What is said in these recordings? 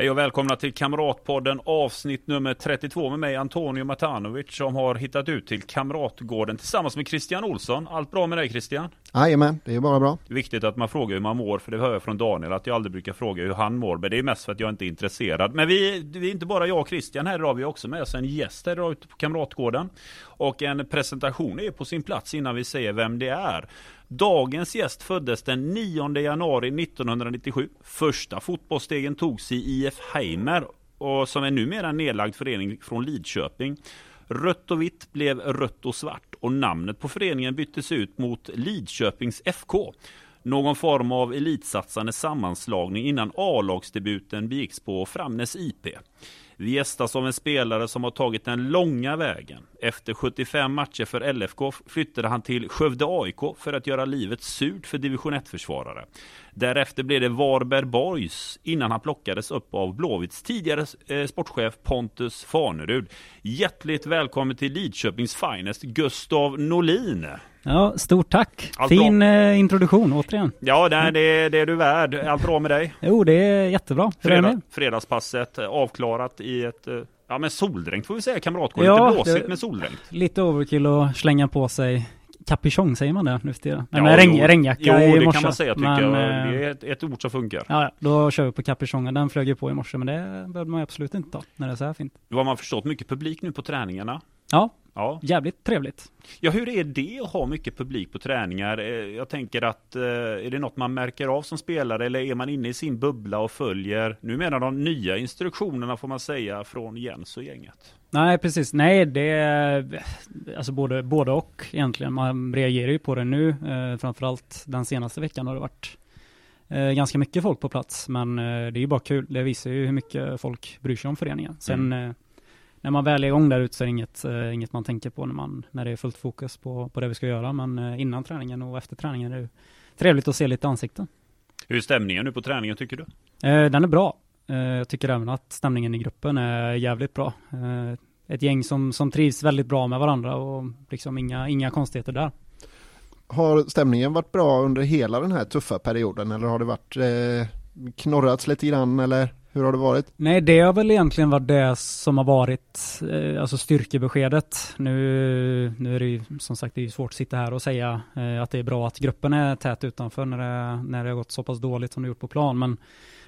Hej och välkomna till Kamratpodden avsnitt nummer 32 med mig Antonio Matanovic som har hittat ut till Kamratgården tillsammans med Christian Olsson. Allt bra med dig Christian? Jajamän, det är bara bra. Det är viktigt att man frågar hur man mår för det hör jag från Daniel att jag aldrig brukar fråga hur han mår men det är mest för att jag inte är intresserad. Men vi, vi är inte bara jag och Christian här idag, vi har också med oss en gäst här idag ute på Kamratgården. Och en presentation är på sin plats innan vi säger vem det är. Dagens gäst föddes den 9 januari 1997. Första fotbollsstegen togs i IF Heimer och som är numera en nedlagd förening från Lidköping. Rött och vitt blev rött och svart och namnet på föreningen byttes ut mot Lidköpings FK. Någon form av elitsatsande sammanslagning innan A-lagsdebuten begicks på Framnäs IP. Vi gästas av en spelare som har tagit den långa vägen. Efter 75 matcher för LFK flyttade han till Skövde AIK för att göra livet surt för division 1-försvarare. Därefter blev det Varberg Boys innan han plockades upp av Blåvitts tidigare eh, sportchef Pontus Farnerud. Hjärtligt välkommen till Lidköpings Finest, Gustav Norlin. Ja, stort tack. Allt fin bra. eh, introduktion återigen. Ja, det, det, det är du värd. Allt bra med dig? Jo, det är jättebra. Det Fredag, med? fredagspasset eh, avklarat i ett eh, Ja men soldränkt får vi säga kamratgård. Ja, Lite blåsigt det- men soldränkt. Lite overkill att slänga på sig kapichong, säger man det nu för tiden? Nej, Ja, men regn, jo. regnjacka Jo, i det morse. kan man säga tycker men, jag. Det är ett, ett ord som funkar. Ja, då kör vi på caprichongen. Den flög ju på i morse, men det behövde man absolut inte ta när det är så här fint. Då har man förstått mycket publik nu på träningarna. Ja, Ja. jävligt trevligt. ja, hur är det att ha mycket publik på träningar? Eh, Jag tänker att, eh, är det något man märker av som spelare eller är man inne i sin bubbla och följer, nu menar de nya instruktionerna får man säga, från Jens och gänget? Nej, precis. Nej, det är alltså både, både och egentligen. Man reagerar ju på det nu. Eh, framförallt den senaste veckan har det varit ganska mycket folk på plats. Men det är ju bara kul. Det visar ju hur mycket folk bryr sig om föreningen. Sen eh, när man väl är igång där ute så är det inget, eh, inget man tänker på när, man, när det är fullt fokus på, på det vi ska göra. Men eh, innan träningen och efter träningen är det trevligt att se lite ansikten. Hur är stämningen nu på träningen tycker du? Eh, den är bra. Eh, jag tycker även att stämningen i gruppen är jävligt bra. Eh, ett gäng som, som trivs väldigt bra med varandra och liksom inga, inga konstigheter där. Har stämningen varit bra under hela den här tuffa perioden eller har det varit eh, knorrats lite grann eller hur har det varit? Nej, det har väl egentligen varit det som har varit eh, alltså styrkebeskedet. Nu, nu är det ju som sagt det är svårt att sitta här och säga eh, att det är bra att gruppen är tät utanför när det, när det har gått så pass dåligt som det gjort på plan. Men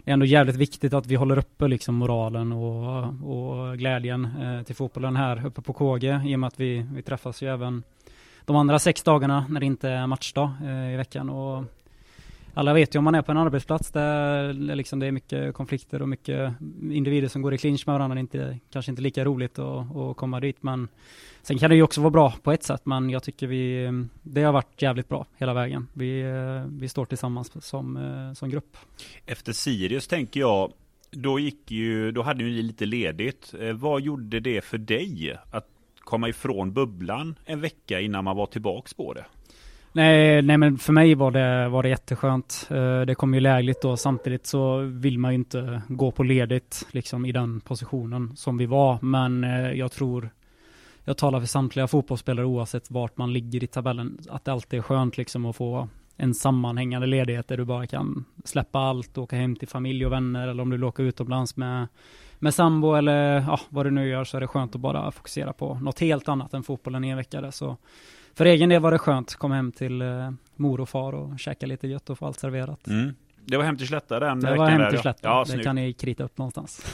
det är ändå jävligt viktigt att vi håller uppe liksom moralen och, och glädjen eh, till fotbollen här uppe på KG i och med att vi, vi träffas ju även de andra sex dagarna när det inte är matchdag eh, i veckan. Och alla vet ju om man är på en arbetsplats där det liksom det är mycket konflikter och mycket individer som går i clinch med varandra. Det är inte, kanske inte lika roligt att, att komma dit. Men sen kan det ju också vara bra på ett sätt. Men jag tycker vi, det har varit jävligt bra hela vägen. Vi, vi står tillsammans som, som grupp. Efter Sirius tänker jag, då gick ju, då hade ni lite ledigt. Eh, vad gjorde det för dig att komma ifrån bubblan en vecka innan man var tillbaks på det? Nej, nej men för mig var det, var det jätteskönt. Eh, det kom ju lägligt då. Samtidigt så vill man ju inte gå på ledigt liksom i den positionen som vi var. Men eh, jag tror, jag talar för samtliga fotbollsspelare oavsett vart man ligger i tabellen, att det alltid är skönt liksom att få en sammanhängande ledighet där du bara kan släppa allt, åka hem till familj och vänner eller om du vill åka utomlands med, med sambo eller ja, vad du nu gör så är det skönt att bara fokusera på något helt annat än fotbollen i en vecka. Där. Så för egen del var det skönt, kom hem till eh, mor och far och käka lite gött och få allt serverat. Mm. Det var hem till Slätta den Det var hem till ja. slätten, Ja, det snyggt. kan ni krita upp någonstans.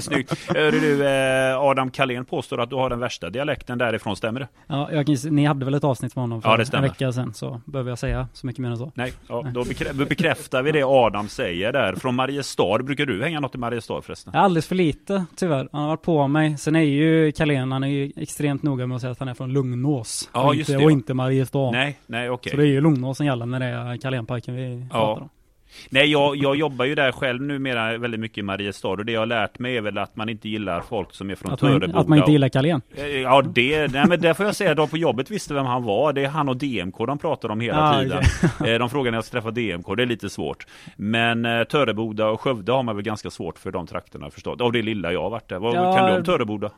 snyggt. Hörru du, eh, Adam Kalén påstår att du har den värsta dialekten därifrån, stämmer det? Ja, jag kan, ni hade väl ett avsnitt med honom Ja, för det en stämmer. vecka sedan, så behöver jag säga så mycket mer än så. Nej, ja, då bekrä- bekräftar vi det Adam säger där. Från Mariestad, brukar du hänga något i Mariestad förresten? Alldeles för lite, tyvärr. Han har varit på mig. Sen är ju Carlén, han är ju extremt noga med att säga att han är från Lugnås. Ja, och, just inte, det, och ja. inte Mariestad. Nej, nej okej. Så det är ju Lugnås som gäller när det är Carlénparken vi pratar om. Nej, jag, jag jobbar ju där själv numera väldigt mycket i Mariestad och det jag har lärt mig är väl att man inte gillar folk som är från Att man, Töreboda. att man inte gillar Carlén. Eh, Ja, det, nej, men där får jag säga de på jobbet visste vem han var. Det är han och DMK de pratar om hela Ja, tiden. Eh, De frågar när jag ska träffa DMK, det är lite svårt. Men eh, Töreboda och Skövde har man väl ganska svårt för de trakterna förstås. Av det lilla jag har varit där. Vad Ja, kan du om Töreboda?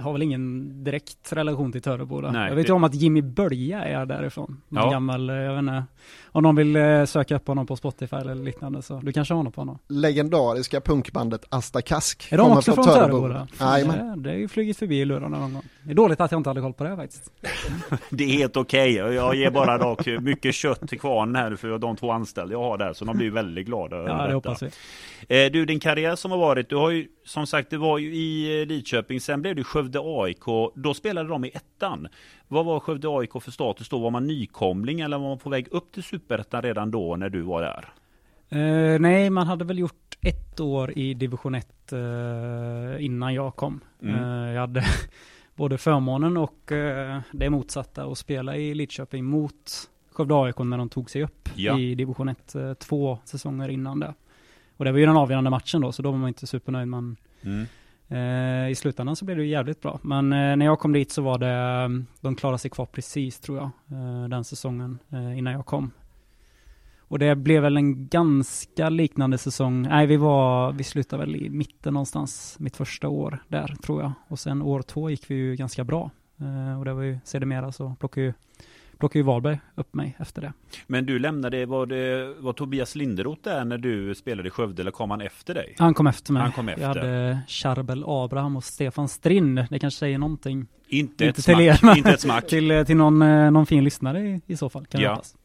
Har väl ingen direkt relation till Töreboda. Nej, jag vet det- ju om att Jimmy Bölja är därifrån. Någon Ja. gammal, eh, jag vet inte. Om någon vill eh, söka upp honom på Spotify eller liknande så du kanske har något på honom. Legendariska punkbandet Asta Kask. Är de kommer också från Töreboda? Jajamän. Det, det är ju flugit förbi i lurarna någon gång. Det är dåligt att jag inte hade koll på det faktiskt. Det är helt okej. Jag ger bara dock mycket kött till kvarnen här för de två anställda jag har där. Så de blir väldigt glada över Ja, det detta. hoppas vi. Eh, Du, din karriär som har varit, du har ju som sagt, det var ju i Lidköping, sen blev du Skövde AIK, då spelade de i ettan. Vad var Skövde AIK för status då? Var man nykomling eller var man på väg upp till Superettan redan då när du var där? Eh, nej, man hade väl gjort ett år i division 1 eh, innan jag kom. Mm. Eh, jag hade både förmånen och det motsatta att spela i Lidköping mot Skövde AIK när de tog sig upp Ja. i division 1 eh, två säsonger innan det. Och det var ju den avgörande matchen då, så då var man inte supernöjd. Men Mm eh, i slutändan så blev det ju jävligt bra. Men eh, när jag kom dit så var det, eh, de klarade sig kvar precis tror jag, eh, den säsongen eh, innan jag kom. Och det blev väl en ganska liknande säsong. Nej, vi var, vi slutade väl i mitten någonstans, mitt första år där tror jag. Och sen år två gick vi ju ganska bra. Eh, och det var ju sedermera så plockade ju, plockade ju Varberg upp mig efter det. Men du lämnade, var det var Tobias Linderoth där när du spelade i Skövde eller kom han efter dig? Han kom efter mig. Han kom efter. Jag hade Charbel Abraham och Stefan Strinn. Det kanske säger någonting. Inte, Inte ett till smack. er, Inte ett smack. Till, eh, till någon, eh, någon fin lyssnare i, i så fall, kan Ja. hoppas.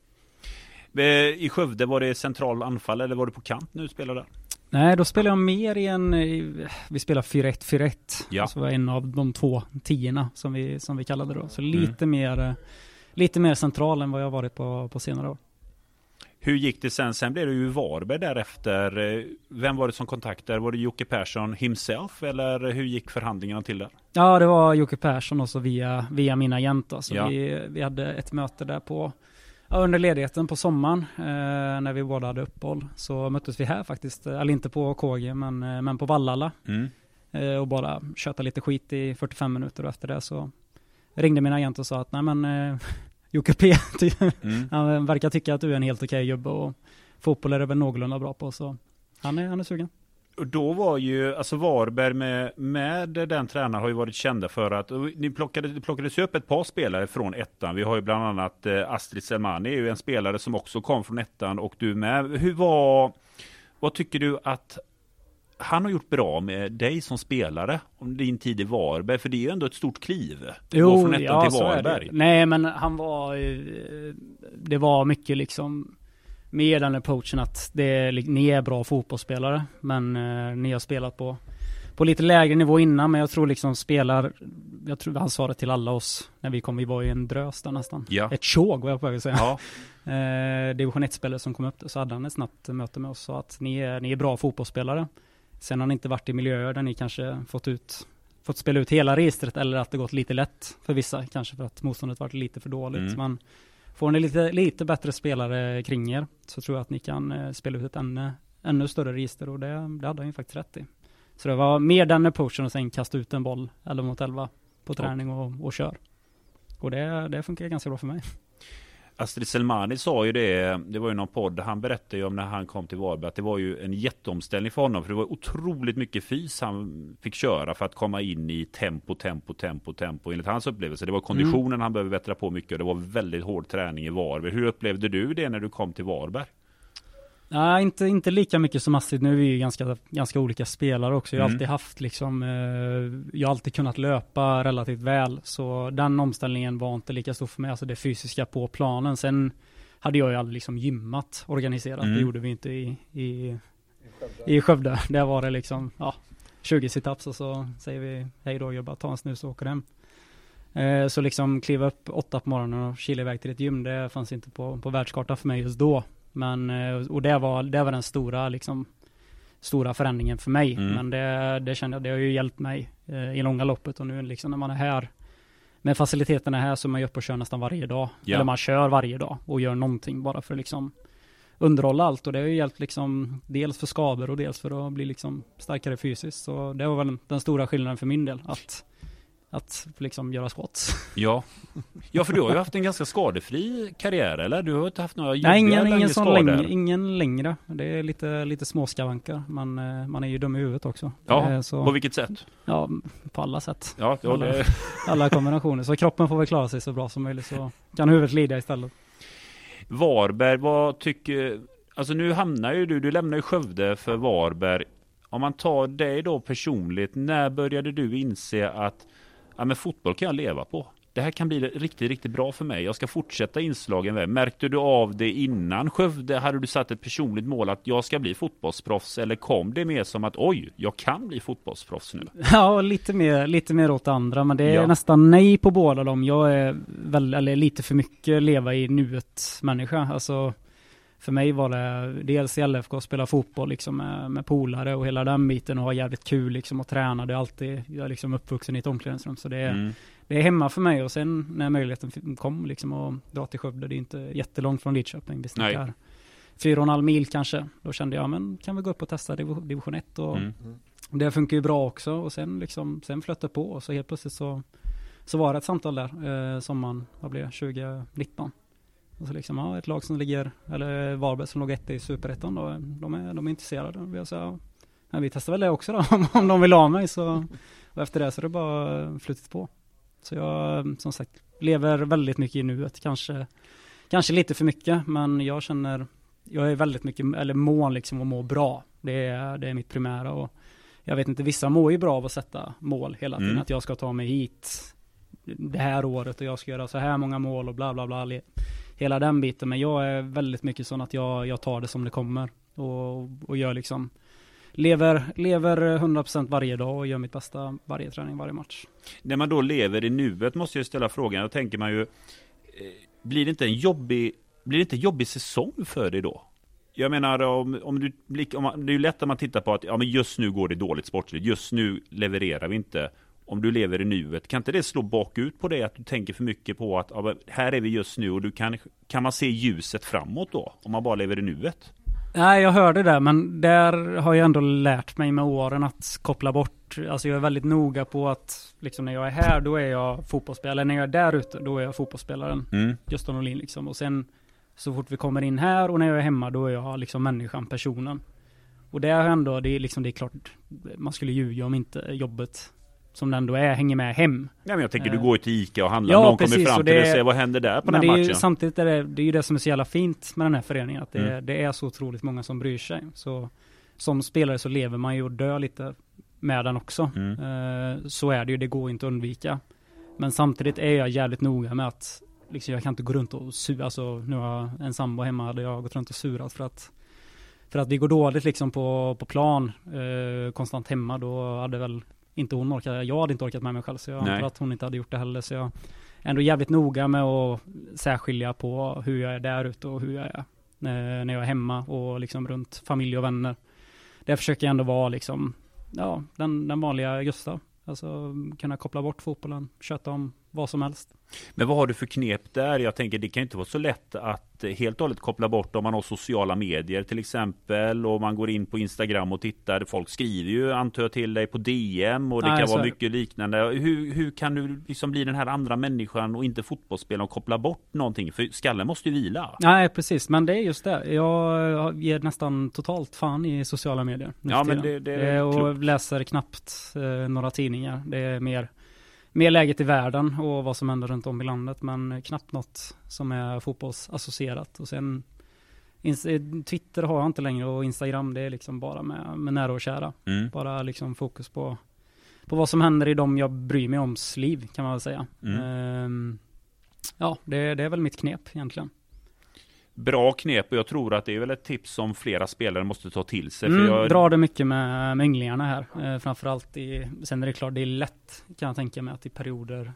Eh, I Skövde, var det central anfall eller var du på kant när du spelade? Nej, då spelar jag mer i en, vi spelar 4-1, 4-1. Ja. Alltså en av de två tiorna som vi, som vi kallade det då. Så Mm. lite mer, eh, lite mer central än vad jag varit på, på senare år. Hur gick det sen? Sen blev det ju Varberg därefter. Eh, Vem var det som kontaktade? Var det Jocke Persson himself eller hur gick förhandlingarna till där? Ja, det var Jocke Persson och så via, via min agent då. Så Ja. vi, vi hade ett möte där på, ja, under ledigheten på sommaren, eh, när vi båda hade uppehåll. Så möttes vi här faktiskt, eh, eller inte på KG, men, eh, men på Vallala. Mm. eh, och bara köta lite skit i 45 minuter och efter det så ringde min agent och sa att nej men eh, Jocke P, ty- Mm. han verkar tycka att du är en helt okej gubbe och fotboll är det väl någorlunda bra på så han är, han är sugen. Och då var ju, alltså Varberg med, med den tränaren har ju varit kända för att, ni plockade, det plockades ju upp ett par spelare från ettan. Vi har ju bland annat eh, Astrid Selmani är ju en spelare som också kom från ettan och du med. Hur var, vad tycker du att han har gjort bra med dig som spelare om din tid i Varberg? För det är ju ändå ett stort kliv. att gå från ettan till är det. Varberg. Nej men han var, det var mycket liksom med den approachen att det, ni är bra fotbollsspelare men eh, ni har spelat på, på lite lägre nivå innan men jag tror liksom spelar, jag tror han sa det till alla oss när vi kom, vi var ju en drös där nästan. Ja. Ett tjog var jag på väg att säga. Ja. Eh, division 1-spelare som kom upp så hade han ett snabbt möte med oss och sa att ni är, ni är bra fotbollsspelare. Sen har ni inte varit i miljöer där ni kanske fått ut fått spela ut hela registret eller att det gått lite lätt för vissa, kanske för att motståndet varit lite för dåligt. Mm. Men får ni lite, lite bättre spelare kring er så tror jag att ni kan eh, spela ut ett ännu, ännu större register och det, det hade han ju faktiskt rätt i. Så det var mer den approachen och sen kasta ut en boll 11 mot 11 på träning och, och kör. Och det, det funkar ganska bra för mig. Astrid Selmani sa ju det, det var ju någon podd, han berättade ju om när han kom till Varberg att det var ju en jätteomställning för honom för det var otroligt mycket fys han fick köra för att komma in i tempo, tempo, tempo, tempo enligt hans upplevelse. Det var konditionen han behövde bättra på mycket och det var väldigt hård träning i Varberg. Hur upplevde du det när du kom till Varberg? Nej, inte, inte lika mycket som Astrid. Nu är vi ju ganska, ganska olika spelare också. Jag har Mm. alltid haft liksom, eh, jag har alltid kunnat löpa relativt väl. Så den omställningen var inte lika stor för mig, alltså det fysiska på planen. Sen hade jag ju aldrig liksom gymmat organiserat. Mm. Det gjorde vi inte i, i, i Skövde. Där var det liksom, ja, 20 situps och så säger vi hej då gubbar, ta en snus och åker hem. Eh, Så liksom kliva upp åtta på morgonen och kila iväg till ett gym, det fanns inte på, på världskartan för mig just då. Men, eh, och det var, det var den stora, liksom, stora förändringen för mig. Mm. Men det, det kände jag, det har ju hjälpt mig eh, i långa loppet och nu liksom när man är här med faciliteterna här så är man ju uppe och kör nästan varje dag. Ja. Eller man kör varje dag och gör någonting bara för att liksom underhålla allt och det har ju hjälpt liksom dels för skador och dels för att bli liksom starkare fysiskt. Så det var väl den stora skillnaden för min del. Att att liksom göra squats. Ja. ja, för du har ju haft en ganska skadefri karriär, eller? Du har inte haft några Nej, ingen, ingen sån längre, ingen längre. Det är lite, lite småskavanker. Man, eh, man är ju dum i huvudet också. Ja, eh, så, på vilket sätt? Ja, på alla sätt. Ja, ja alla, det... alla kombinationer. Så kroppen får väl klara sig så bra som möjligt, så kan huvudet lida istället. Varberg, vad tycker... Alltså nu hamnar ju du, du lämnar ju Skövde för Varberg. Om man tar dig då personligt, när började du inse att ja, men fotboll kan jag leva på. Det här kan bli riktigt, riktigt bra för mig. Jag ska fortsätta inslagen. Märkte du av det innan Skövde? Hade du satt ett personligt mål att jag ska bli fotbollsproffs? Eller kom det mer som att oj, jag kan bli fotbollsproffs nu? Ja, lite mer, lite mer åt andra. Men det är ja. nästan nej på båda dem. Jag är väl, eller lite för mycket leva i nuet människa. Alltså, för mig var det dels i LFK spela fotboll liksom med, med polare och hela den biten och ha jävligt kul liksom och träna. Det är alltid, jag är liksom uppvuxen i ett omklädningsrum så det är, mm. det är hemma för mig och sen när möjligheten kom liksom och dra till Skövde, det är inte jättelångt från Lidköping. Vi snackar fyra och en halv mil kanske. Då kände jag, men kan vi gå upp och testa division 1 och mm. det funkar ju bra också och sen liksom, sen flöt det på och så helt plötsligt så så var det ett samtal där, eh, sommaren, vad blev det, 2019. Och så liksom, ja, ett lag som ligger, eller Varberg som låg etta i superettan då, de är, de är intresserade. Vi, sa, ja, vi testar väl det också då, om, om de vill ha mig. Så, och efter det så är det bara flutit på. Så jag, som sagt, lever väldigt mycket i nuet. Kanske, kanske lite för mycket, men jag känner, jag är väldigt mycket, eller mån liksom att må bra. Det är, det är mitt primära och jag vet inte, vissa mår ju bra av att sätta mål hela tiden. Mm. Att jag ska ta mig hit det här året och jag ska göra så här många mål och bla bla bla hela den biten. Men jag är väldigt mycket sån att jag, jag tar det som det kommer. Och, och gör liksom lever, lever 100% varje dag och gör mitt bästa varje träning, varje match. När man då lever i nuet måste jag ställa frågan, då tänker man ju, eh, blir det inte en jobbig, blir det inte en jobbig säsong för dig då? Jag menar om, om du, om det är ju lätt att man tittar på att ja, men just nu går det dåligt sportsligt, just nu levererar vi inte om du lever i nuet. Kan inte det slå bakut på dig att du tänker för mycket på att ja, här är vi just nu och du kan, kan man se ljuset framåt då? Om man bara lever i nuet? Nej, jag hörde det, men där har jag ändå lärt mig med åren att koppla bort. Alltså jag är väldigt noga på att liksom när jag är här, då är jag fotbollsspelare. När jag är där ute, då är jag fotbollsspelaren. Mm. Gösta Norlin liksom. Och sen så fort vi kommer in här och när jag är hemma, då är jag liksom människan, personen. Och det är ändå, det är liksom, det är klart, man skulle ljuga om inte jobbet som det ändå är, hänger med hem. Ja, men jag tänker, du går ju till ICA och handlar, ja, någon precis, kommer fram till dig och säger vad händer där på den här matchen? Ju, samtidigt är det, det är ju det som är så jävla fint med den här föreningen, att det, mm. det är så otroligt många som bryr sig. Så som spelare så lever man ju och dör lite med den också. Mm. Uh, så är det ju, det går inte att undvika. Men samtidigt är jag jävligt noga med att liksom, jag kan inte gå runt och sura, alltså nu har jag en sambo hemma, hade jag gått runt och surat för att för att vi går dåligt liksom på, på plan eh, konstant hemma, då hade väl inte hon orkade, jag hade inte orkat med mig själv så jag antar att hon inte hade gjort det heller så jag är ändå jävligt noga med att särskilja på hur jag är där ute och hur jag är när jag är hemma och liksom runt familj och vänner. Där försöker jag ändå vara liksom, ja, den, den vanliga Gustav. Alltså kunna koppla bort fotbollen, köta om vad som helst. Men vad har du för knep där? Jag tänker det kan inte vara så lätt att helt och hållet koppla bort om man har sociala medier till exempel och man går in på Instagram och tittar. Folk skriver ju antar jag till dig på DM och det Nej, kan vara mycket liknande. Hur, hur kan du liksom bli den här andra människan och inte fotbollsspelaren och koppla bort någonting? För skallen måste ju vila. Nej precis, men det är just det. Jag ger nästan totalt fan i sociala medier. Ja, men det, det är och klokt. läser knappt eh, några tidningar. Det är mer mer läget i världen och vad som händer runt om i landet. Men knappt något som är fotbollsassocierat. Och sen Twitter har jag inte längre och Instagram det är liksom bara med, med nära och kära. Mm. Bara liksom fokus på, på vad som händer i de jag bryr mig oms liv kan man väl säga. Mm. Um, ja, det, det är väl mitt knep egentligen bra knep och jag tror att det är väl ett tips som flera spelare måste ta till sig. Mm, för jag drar det mycket med, med ynglingarna här. Eh, framförallt i, sen är det klart det är lätt kan jag tänka mig att i perioder,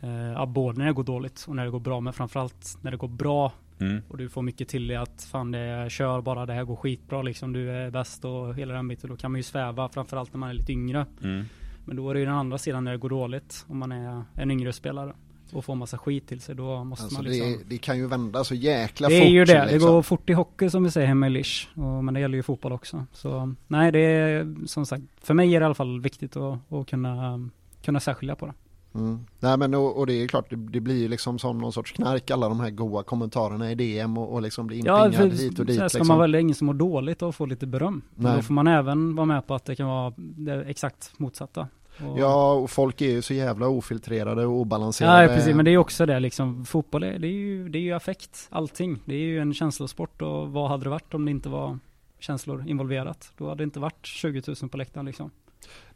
eh, både när det går dåligt och när det går bra, men framförallt när det går bra mm. och du får mycket till dig att fan det kör bara, det här går skitbra liksom, du är bäst och hela den biten. Då kan man ju sväva, framförallt när man är lite yngre. Mm. Men då är det ju den andra sidan när det går dåligt, om man är en yngre spelare. Och får massa skit till sig då måste Alltså man det, liksom... är- det kan ju vända så jäkla Det fort. är ju det, det liksom. går fort i hockey som vi säger hemma i Lish. Och, men det gäller ju fotboll också. Så nej, det är som sagt, för mig är det i alla fall viktigt att, att kunna, kunna särskilja på det. Mm. Nej men och, och det är klart, det, det blir ju liksom som någon sorts knark alla de här goa kommentarerna i DM och, och liksom bli Ja, inpingad för hit och dit. här ska liksom. man välja ingen som mår dåligt och få lite beröm. Nej. Då får man även vara med på att det kan vara det exakt motsatta. Och, Ja, och folk är ju så jävla ofiltrerade och obalanserade. Ja, precis. Men det är ju också det liksom. Fotboll är, det är ju, det är ju affekt. Allting. Det är ju en känslosport och vad hade det varit om det inte var känslor involverat? Då hade det inte varit 20 000 på läktaren liksom.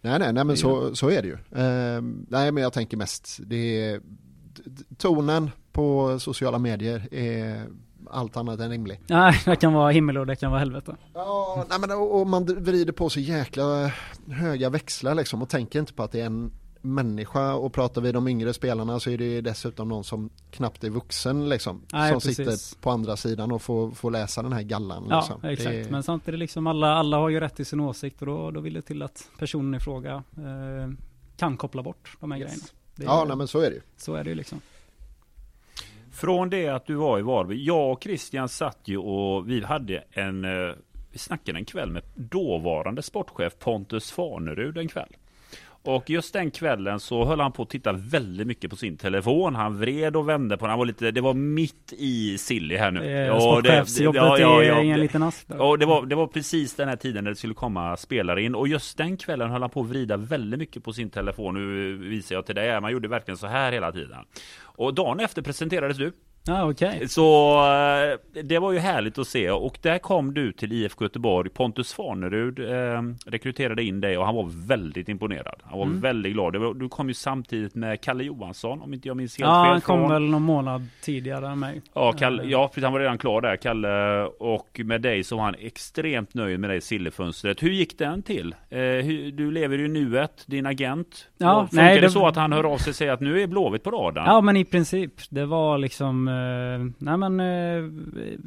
Nej, nej, nej men så, så är det ju. Ehm, nej, men jag tänker mest, det är tonen på sociala medier är allt annat än rimlig. Nej, det kan vara himmel och det kan vara helvete. Ja, nej, men och, och man vrider på så jäkla höga växlar liksom och tänker inte på att det är en människa och pratar vi de yngre spelarna så är det dessutom någon som knappt är vuxen liksom. Nej, som precis. sitter på andra sidan och får, får läsa den här gallan. Ja, liksom. exakt. Det är- Men samtidigt liksom alla, alla har ju rätt till sin åsikt och då, då vill det till att personen i fråga eh, kan koppla bort de här grejerna. Det är, Ja, nej, men så är det ju. Så är det ju liksom. Från det att du var i Varberg, jag och Christian satt ju och vi hade en, eh, vi snackade en kväll med dåvarande sportchef Pontus Farnerud en kväll. Och just den kvällen så höll han på att titta väldigt mycket på sin telefon. Han vred och vände på den. Han var lite, det var mitt i silly här nu. Eh, det- Sportchefsjobbet ja, ja, ja, ingen det- liten där. Ja, det var, det var precis den här tiden när det skulle komma spelare in och just den kvällen höll han på att vrida väldigt mycket på sin telefon. Nu visar jag till dig, man gjorde verkligen så här hela tiden. Och dagen efter presenterades du. Ja, okej. Så eh, det var ju härligt att se och där kom du till IFK Göteborg. Pontus Farnerud eh, rekryterade in dig och han var väldigt imponerad. Han var Mm. väldigt glad. Var, du kom ju samtidigt med Kalle Johansson om inte jag minns helt Ja, fel. han kom från- väl någon månad tidigare än mig. Ja, Kalle, Eh, ja, han var redan klar där, Kalle. Och med dig så var han extremt nöjd med dig i Sillefönstret. Hur gick den till? Eh, hur, du lever ju nuet, din agent. Ja, Funkar nej, det, det- så att han hör av sig och säger att nu är Blåvitt på radarn? Ja men i princip. Det var liksom, nej men eh,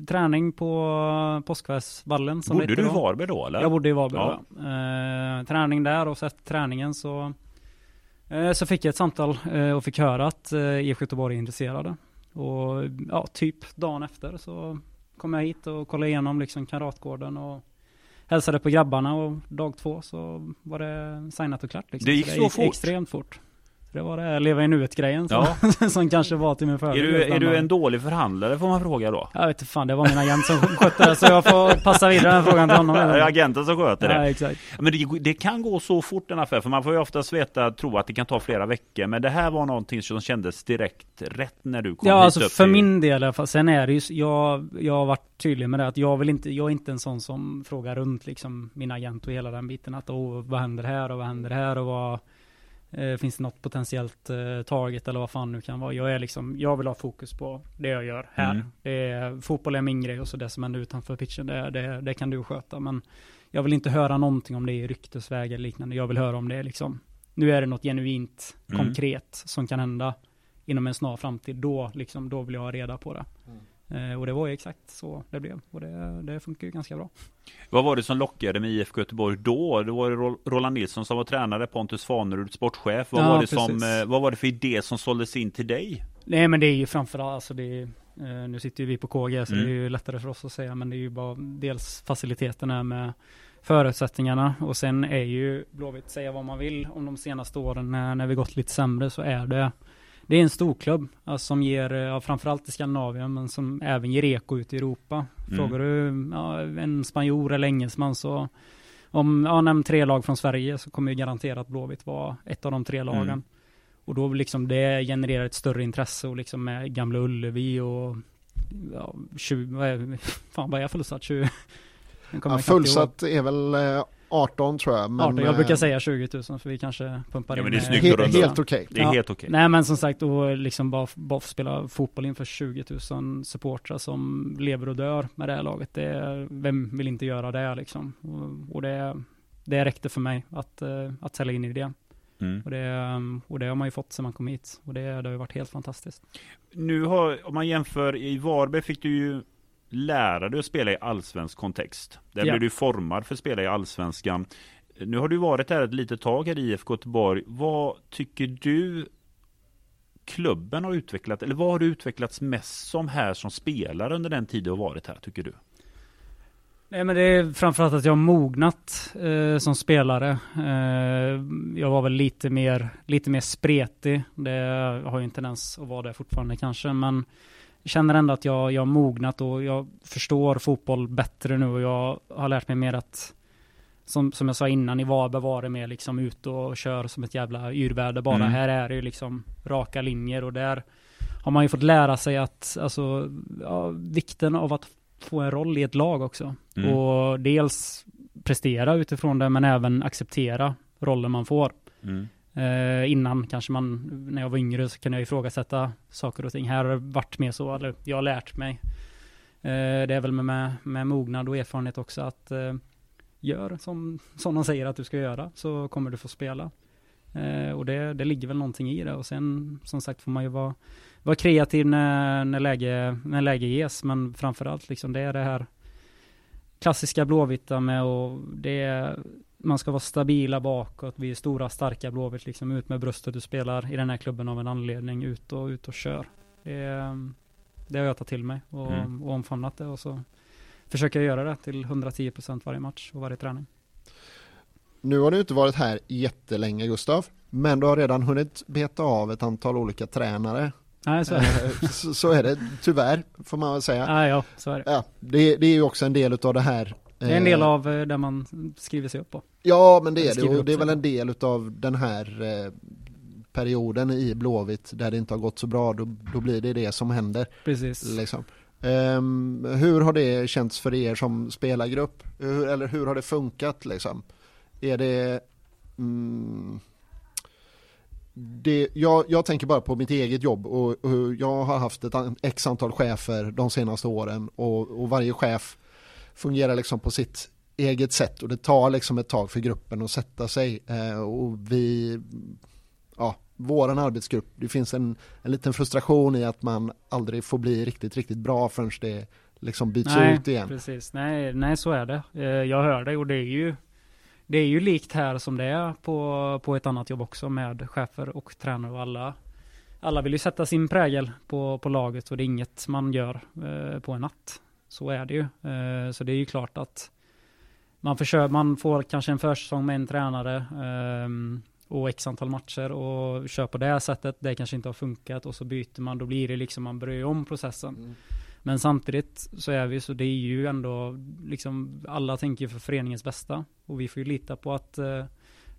träning på Påskvärsvallen som Bodde det du i. Varberg då eller? Jag bodde i Varberg Ja. då. Eh, träning där och efter träningen så eh, så fick jag ett samtal eh, och fick höra att eh, IFK Göteborg är intresserade. Och ja, typ dagen efter så kom jag hit och kollade igenom liksom Kamratgården och hälsade på grabbarna och dag två så var det signat och klart. Liksom. Det gick så fort? Extremt fort. Det var det leva i nuet-grejen som, Ja. som kanske var till min Är fördel. du, just är du en dålig förhandlare får man fråga då? Jag vet inte fan, det var min agent som skötte det så jag får passa vidare den frågan till honom. Är agenten som sköter det. Ja, exakt. Men det, det kan gå så fort en affär, för man får ju oftast veta, tro att det kan ta flera veckor. Men det här var någonting som kändes direkt rätt när du kom Ja, hit alltså upp för till- min del i alla fall. Sen är det ju, jag, jag har varit tydlig med det att jag vill inte, jag är inte en sån som frågar runt liksom min agent och hela den biten. Att oh, vad händer här och vad händer här och vad eh, finns det något potentiellt eh, target eller vad fan nu kan vara. Jag är liksom, jag vill ha fokus på det jag gör här. Mm. Det är, fotboll är min grej och så det som händer utanför pitchen, det, det, det kan du sköta. Men jag vill inte höra någonting om det i ryktesväg eller liknande. Jag vill höra om det är liksom, nu är det något genuint, Mm. konkret som kan hända inom en snar framtid. Då, liksom, då vill jag ha reda på det. Eh, och det var ju exakt så det blev. Och det, det funkar ju ganska bra. Vad var det som lockade med IFK Göteborg då? Det var Roland Nilsson som var tränare, Pontus Fanerud sportchef. Vad, Ja, var det som, precis. eh, vad var det för idé som såldes in till dig? Nej men det är ju framförallt, alltså det är, eh, nu sitter ju vi på KG så Mm. det är ju lättare för oss att säga men det är ju bara dels faciliteterna med förutsättningarna och sen är ju Blåvitt, säga vad man vill om de senaste åren när, när vi gått lite sämre så är det det är en storklubb alltså, som ger, eh, ja, framförallt i Skandinavien, men som även ger eko ut i Europa. Mm. Frågar du ja, en spanjor eller engelsman så om, ja, nämn tre lag från Sverige så kommer ju garanterat Blåvitt vara ett av de tre lagen. Mm. Och då liksom det genererar ett större intresse och liksom med Gamla Ullevi och ja, 20, vad är, fan vad är fullsatt? 20? Nu kommer Ja, fullsatt är väl eh, 18 tror jag. Men, 18, jag brukar eh, säga 20 000 för vi kanske pumpar Ja, in men det är eh, snyggt att he- runda. Helt okej. Det är Ja. helt okej. Nej men som sagt, och liksom bara, bara spela fotboll inför 20 000 supportrar som lever och dör med det här laget. Det, vem vill inte göra det liksom? Och, och det, det räckte för mig att, eh, att sälja in i det. Mm. Och det. Och det har man ju fått sedan man kom hit. Och det, det har ju varit helt fantastiskt. Nu har, om man jämför, i Varberg fick du ju lära dig att spela i allsvensk kontext. Där Ja. blev du formad för att spela i allsvenskan. Nu har du varit här ett litet tag här i IFK Göteborg. Vad tycker du klubben har utvecklat, eller vad har du utvecklats mest som här som spelare under den tid du har varit här, tycker du? Nej men det är framförallt att jag har mognat eh, som spelare. Eh, jag var väl lite mer, lite mer spretig. Det har ju en tendens att vara det fortfarande kanske, men känner ändå att jag, jag har mognat och jag förstår fotboll bättre nu och jag har lärt mig mer att som, som jag sa innan, i Varberg var det mer liksom ut och kör som ett jävla yrväder bara. Mm. Här är det ju liksom raka linjer och där har man ju fått lära sig att, alltså, ja, vikten av att få en roll i ett lag också. Mm. Och dels prestera utifrån det, men även acceptera rollen man får. Mm. Eh, innan kanske man, när jag var yngre, så kunde jag ifrågasätta saker och ting. Här har det varit mer så, eller jag har lärt mig. Eh, det är väl med, med mognad och erfarenhet också att eh, gör som, som de säger att du ska göra, så kommer du få spela. Eh, och det, det ligger väl någonting i det. Och sen, som sagt, får man ju vara, vara kreativ när, när, läge, när läge ges, men framförallt liksom det är det här klassiska blåvita med och det är, man ska vara stabila bakåt, vi är stora starka blåvitt liksom ut med bröstet, du spelar i den här klubben av en anledning, ut och ut och kör. Det, det har jag tagit till mig och, mm. och omfamnat det och så försöker göra det till 110% varje match och varje träning. Nu har du inte varit här jättelänge Gustav, men du har redan hunnit beta av ett antal olika tränare. Nej, så är det. Eh, så, så är det tyvärr, får man väl säga. Nej, ja, så är det. Ja, det, det är ju också en del av det här. Det är en del eh, av eh, det man skriver sig upp på. Ja, men det är det. Och det är väl en del av den här perioden i Blåvitt där det inte har gått så bra. Då, då blir det det som händer. Precis. Liksom. Um, hur har det känts för er som spelargrupp? Hur, eller hur har det funkat liksom? Är det... Mm, det jag, jag, tänker bara på mitt eget jobb och, och jag har haft ett x antal chefer de senaste åren och, och, varje chef fungerar liksom på sitt eget sätt och det tar liksom ett tag för gruppen att sätta sig uh, och vi ja, våran arbetsgrupp, det finns en, en liten frustration i att man aldrig får bli riktigt, riktigt bra förrän det liksom byts nej, ut igen. Precis. Nej, nej, så är det. Eh, jag hör det och det är ju det är ju likt här som det är på, på ett annat jobb också med chefer och tränare och alla. Alla vill ju sätta sin prägel på, på laget och det är inget man gör eh, på en natt. Så är det ju. Eh, så det är ju klart att man, försöker, man får kanske en försäsong med en tränare. Eh, och x antal matcher och kör på det sättet. Det kanske inte har funkat och så byter man. Då blir det liksom, man börjar om processen. Mm. Men samtidigt så är vi så det är ju ändå liksom alla tänker för föreningens bästa och vi får ju lita på att eh,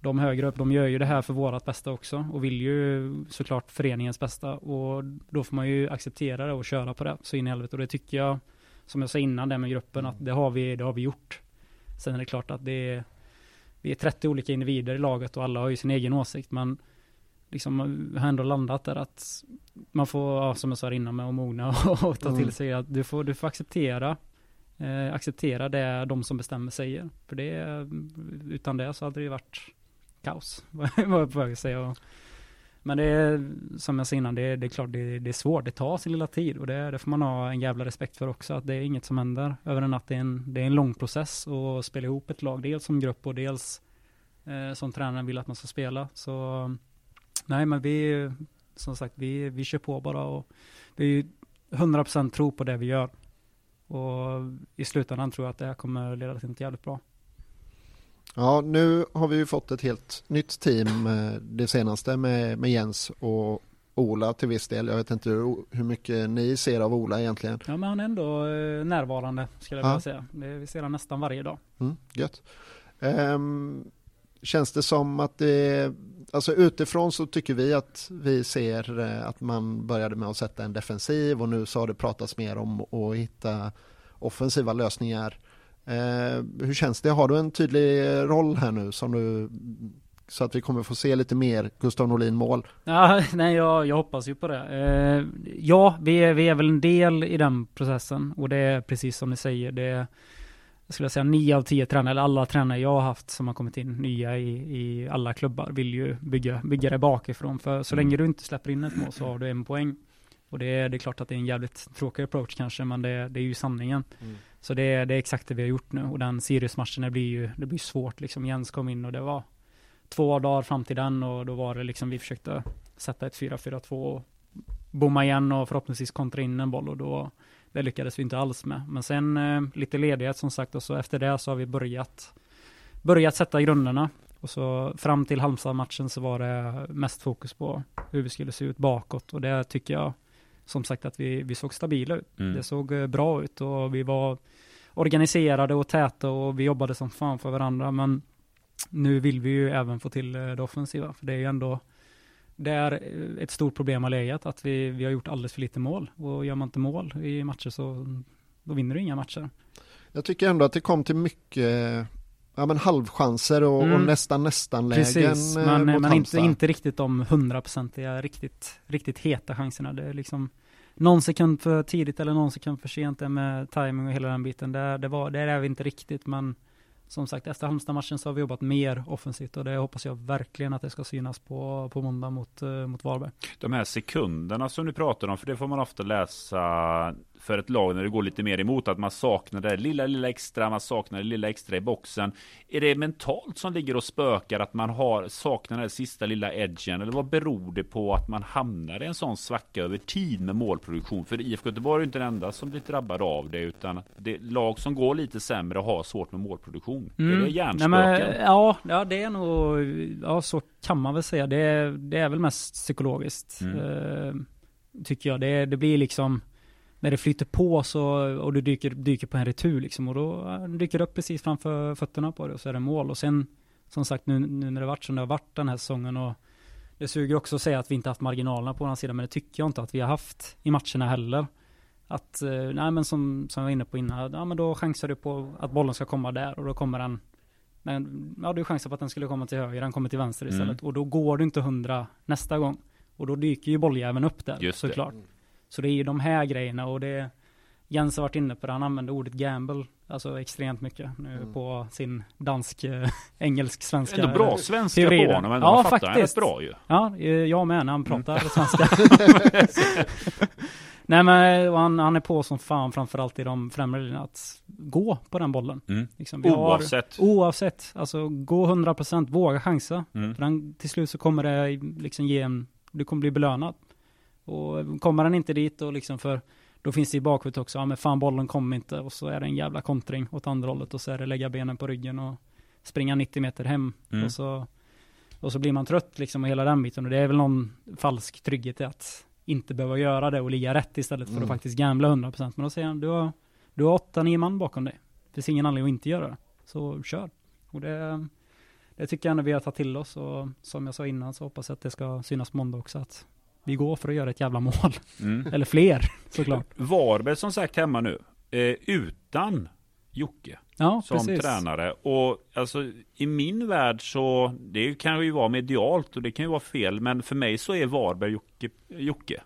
de högre upp, de gör ju det här för vårat bästa också och vill ju såklart föreningens bästa och då får man ju acceptera det och köra på det så in i helvete och det tycker jag som jag sa innan det med gruppen att det har vi, det har vi gjort. Sen är det klart att det är vi är 30 olika individer i laget och alla har ju sin egen åsikt men liksom har ändå landat där att man får, ja, som jag sa innan med att mogna och, ta till mm. sig att du får, du får acceptera eh, acceptera det de som bestämmer säger. För det, utan det så hade det ju varit kaos, vad jag på väg att säga. Men det är, som jag sa innan, det är, det är klart det, det, är svårt, det tar sin lilla tid och det, det, får man ha en jävla respekt för också, att det är inget som händer över en natt. Det är en, det är en lång process att spela ihop ett lag, dels som grupp och dels eh, som tränaren vill att man ska spela. Så nej, men vi, som sagt, vi, vi kör på bara och vi 100% tror på det vi gör. Och i slutändan tror jag att det här kommer leda till något jävligt bra. Ja, nu har vi ju fått ett helt nytt team eh, det senaste med, med Jens och Ola till viss del. Jag vet inte hur, hur mycket ni ser av Ola egentligen. Ja, men han är ändå eh, närvarande skulle jag vilja säga. Det, vi ser honom nästan varje dag. Mm, gött. Um, känns det som att det, alltså utifrån så tycker vi att vi ser eh, att man började med att sätta en defensiv och nu så har det pratats mer om att hitta offensiva lösningar hur känns det? Har du en tydlig roll här nu som du så att vi kommer få se lite mer Gustav Norlin mål? Ja, nej, jag, jag hoppas ju på det. Eh, ja, vi är, vi är väl en del i den processen och det är precis som ni säger. Det är, jag skulle säga nio av tio tränare, eller alla tränare jag har haft som har kommit in nya i, i alla klubbar vill ju bygga, bygga det bakifrån. För så länge du inte släpper in ett mål så har du en poäng. Och det är, det är klart att det är en jävligt tråkig approach kanske, men det, det är ju sanningen. Mm. Så det, det är exakt det vi har gjort nu och den Sirius-matchen det blir ju det blir svårt liksom. Jens kom in och det var två dagar fram till den och då var det liksom vi försökte sätta ett 4-4-2 och bomma igen och förhoppningsvis kontra in en boll och då det lyckades vi inte alls med. Men sen eh, lite ledighet som sagt och så efter det så har vi börjat börjat sätta grunderna och så fram till Halmstad-matchen så var det mest fokus på hur vi skulle se ut bakåt och det tycker jag som sagt att vi, vi såg stabila ut. Mm. Det såg eh, bra ut och vi var organiserade och täta och vi jobbade som fan för varandra men nu vill vi ju även få till eh, det offensiva för det är ju ändå där eh, ett stort problem har legat att vi, vi har gjort alldeles för lite mål och gör man inte mål i matcher så då vinner du inga matcher. Jag tycker ändå att det kom till mycket ja, men halvchanser och, Mm. och nästan nästan lägen Precis, eh, men, mot men inte, Halmstad. inte riktigt de hundraprocentiga, riktigt, riktigt heta chanserna. Det är liksom någon sekund för tidigt eller någon sekund för sent med timing och hela den biten. Det, det, var, det är vi inte riktigt, men som sagt, efter Halmstad-matchen så har vi jobbat mer offensivt och det hoppas jag verkligen att det ska synas på, på måndag mot, eh, mot Varberg. De här sekunderna som du pratar om, för det får man ofta läsa för ett lag när det går lite mer emot, att man saknar det lilla, lilla extra, man saknar det lilla extra i boxen. Är det mentalt som ligger och spökar att man har saknar den sista lilla edgen? Eller vad beror det på att man hamnar i en sån svacka över tid med målproduktion? För IFK Göteborg är ju inte den enda som blir drabbad av det, utan det är lag som går lite sämre och har svårt med målproduktion. Är det Mm. Hjärnspöken? ja, ja, det är nog, ja så kan man väl säga. Det är, det är väl mest psykologiskt. Mm. Eh, tycker jag. Det, det blir liksom, när det flyter på så, och du dyker, dyker på en retur liksom, och då dyker det upp precis framför fötterna på dig och så är det mål. Och sen, som sagt, nu, nu när det varit som det har varit den här säsongen och det suger också att säga att vi inte haft marginalerna på den sidan, men det tycker jag inte att vi har haft i matcherna heller. Att, eh, nej men som, som jag var inne på innan, ja men då chansar du på att bollen ska komma där och då kommer den men ja, du chansar på att den skulle komma till höger, den kommer till vänster istället. Mm. Och då går du inte hundra nästa gång. Och då dyker ju bolljäveln upp där, Just det. Så det är ju de här grejerna och det Jens har varit inne på det, han använder ordet gamble, alltså extremt mycket nu Mm. på sin dansk, eh, engelsk, svenska. Ändå bra svenska teorier. på honom, men Ja, man fattar faktiskt. bra ju. Ja, eh, jag med när han Mm. pratar svenska. Nej men han, han är på som fan framförallt i de främre linjerna att gå på den bollen. Mm. Liksom, vi har- Oavsett. Oavsett, alltså gå 100%, våga chansa. Mm. För den, till slut så kommer det liksom ge en, du kommer bli belönad. Och kommer den inte dit och liksom för, då finns det i bakhuvudet också, ja men fan bollen kommer inte och så är det en jävla kontring åt andra hållet och så är det lägga benen på ryggen och springa 90 meter hem. Mm. Och, så, och så blir man trött liksom och hela den biten och det är väl någon falsk trygghet i att inte behöva göra det och ligga rätt istället för Mm. att faktiskt gambla 100%. Men då säger han, du har, du har 8-9 man bakom dig. Det finns ingen anledning att inte göra det. Så kör. Och det, det tycker jag ändå vi har tagit till oss och som jag sa innan så hoppas jag att det ska synas på måndag också att vi går för att göra ett jävla mål. Mm. Eller fler såklart. Varberg som sagt hemma nu, eh, utan Jocke Ja, som precis. tränare. Och alltså i min värld så, det kan ju vara medialt och det kan ju vara fel, men för mig så är Varberg Jocke. Jocke.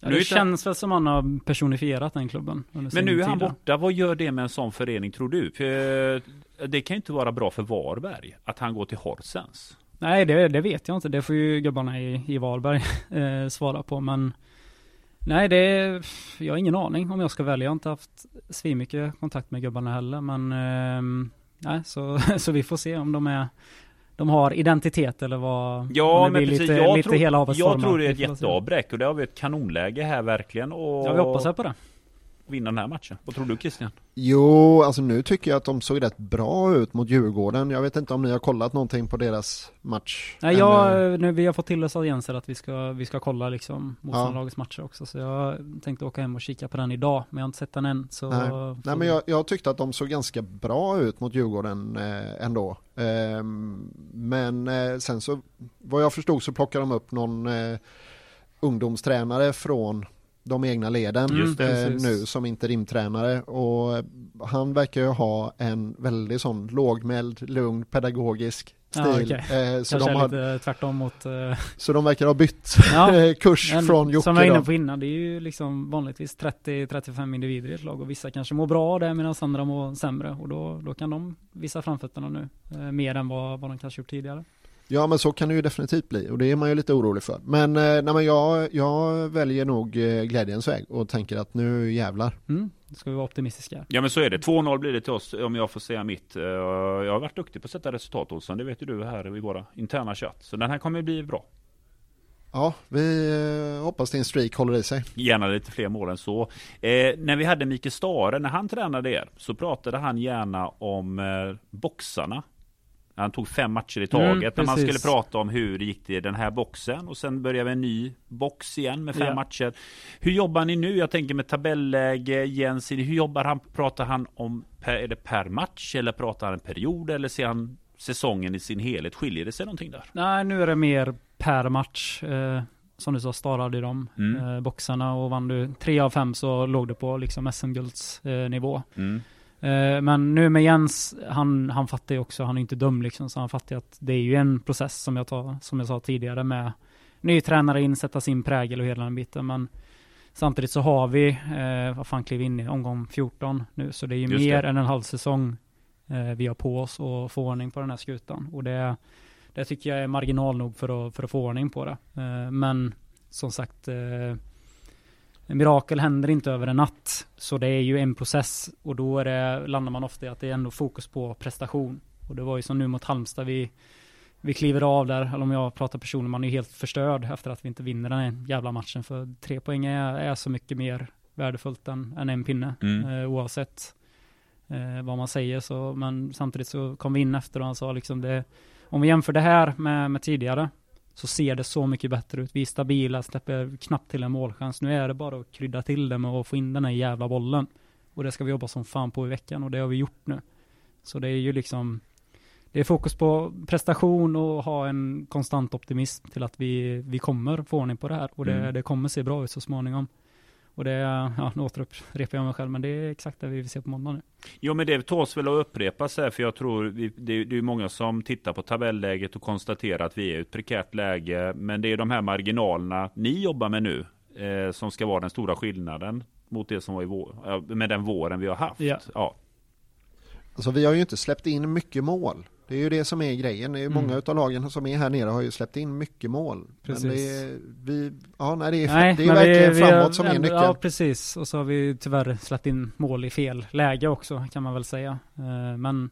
Ja, det känns väl som han har personifierat den klubben. Men nu är han tid där. borta, vad gör det med en sån förening tror du? För eh, det kan ju inte vara bra för Varberg att han går till Horsens. Nej, det, det vet jag inte. Det får ju gubbarna i, i Varberg eh, svara på. Men nej, det jag har ingen aning om jag ska välja. Jag har inte haft svinmycket kontakt med gubbarna heller. Men ehm, nej, så, så vi får se om de är de har identitet eller vad Ja, men precis. lite, jag, lite tror, jag tror det är ett jätteavbräck och det har vi ett kanonläge här verkligen och Ja, vi hoppas här på det. Vinna den här matchen. Vad tror du Christian? Jo, alltså nu tycker jag att de såg rätt bra ut mot Djurgården. Jag vet inte om ni har kollat någonting på deras match? Nej, jag, eh, nu, vi har fått till oss av Jens här att vi ska, vi ska kolla liksom Ja. motståndarlagets matcher också. Så jag tänkte åka hem och kika på den idag, men jag har inte sett den än. Så, Nej. så Nej men jag, jag tyckte att de såg ganska bra ut mot Djurgården eh, ändå. Ehm, men eh, sen så, vad jag förstod så plockade de upp någon eh, ungdomstränare från de egna leden det, eh, nu som interimtränare och han verkar ju ha en väldigt sån lågmäld, lugn, pedagogisk stil. okej. Eh, så, Kanske de har, lite tvärtom mot... eh, så de verkar ha bytt Ja, kurs men från Jocke Som jag var inne på innan, det är ju liksom vanligtvis 30-35 individer i ett lag och vissa kanske mår bra det medan andra mår sämre och då, då kan de visa framfötterna nu. Mer än vad, vad de kanske gjort tidigare. Ja men så kan det ju definitivt bli och det är man ju lite orolig för. Men, eh, nej, men jag, jag väljer nog eh, glädjens väg och tänker att nu jävlar. Mm, ska vi vara optimistiska. Ja men så är det. 2-0 blir det till oss om jag får säga mitt. Eh, Jag har varit duktig på att sätta resultat Olsson. Det vet ju du här i våra interna chatt. Så den här kommer bli bra. Ja, vi hoppas din streak håller i sig. Gärna lite fler mål än så. Eh, när vi hade Mikael Stare, när han tränade er, så pratade han gärna om eh, boxarna. Han tog fem matcher i taget. Mm, när man skulle prata om hur det gick i den här boxen. Och sen började vi en ny box igen med fem Ja. matcher. Hur jobbar ni nu? Jag tänker med tabelläge, Jens. Hur jobbar han? Pratar han om, per, är det per match? Eller pratar han en period? Eller ser han säsongen i sin helhet? Skiljer det sig någonting där? Nej, nu är det mer per match. Eh, som du sa, starade i de Mm. eh, boxarna och vann du tre av fem så låg det på liksom SM-gulds nivå. Mm. Eh, men nu med Jens, han, han fattar ju också, han är inte dum liksom, så han fattar ju att det är ju en process som jag, tar, som jag sa tidigare med ny tränare in, sätta sin prägel och hela den biten. Men samtidigt så har vi, eh, vad fan klev in i omgång 14 nu, så det är ju Just mer det. än en halv säsong eh, vi har på oss att få ordning på den här skutan. Och det, det tycker jag är marginal nog för att, för att få ordning på det. Eh, men som sagt, eh, mirakel händer inte över en natt. Så det är ju en process och då är det, landar man ofta i att det är ändå fokus på prestation. Och det var ju som nu mot Halmstad, vi, vi kliver av där, eller om jag pratar personligen, man är ju helt förstörd efter att vi inte vinner den här jävla matchen. För tre poäng är, är så mycket mer värdefullt än, än en pinne, Mm. eh, oavsett eh, vad man säger. Så, men samtidigt så kom vi in efter och han sa liksom det, om vi jämför det här med, med tidigare, så ser det så mycket bättre ut. Vi är stabila, släpper knappt till en målchans. Nu är det bara att krydda till det med att få in den här jävla bollen. Och det ska vi jobba som fan på i veckan och det har vi gjort nu. Så det är ju liksom, det är fokus på prestation och ha en konstant optimism till att vi, vi kommer få ordning på det här. Och det, Mm. det kommer se bra ut så småningom. Och det, ja nu återupprepar jag mig själv, men det är exakt det vi vill se på måndag nu. Jo men det tåls väl att upprepas här för jag tror vi, det, det är många som tittar på tabelläget och konstaterar att vi är i ett prekärt läge. Men det är de här marginalerna ni jobbar med nu eh, som ska vara den stora skillnaden mot det som var i vår, med den våren vi har haft. Ja. Ja. Alltså vi har ju inte släppt in mycket mål. Det är ju det som är grejen. Det är ju Mm. Många utav lagen som är här nere har ju släppt in mycket mål. Precis. Men det är, vi, ja, nej, det är, Nej, det är verkligen vi- vi framåt har som är nyckeln. Ja, precis. Och så har vi tyvärr släppt in mål i fel läge också, kan man väl säga. Eh, Men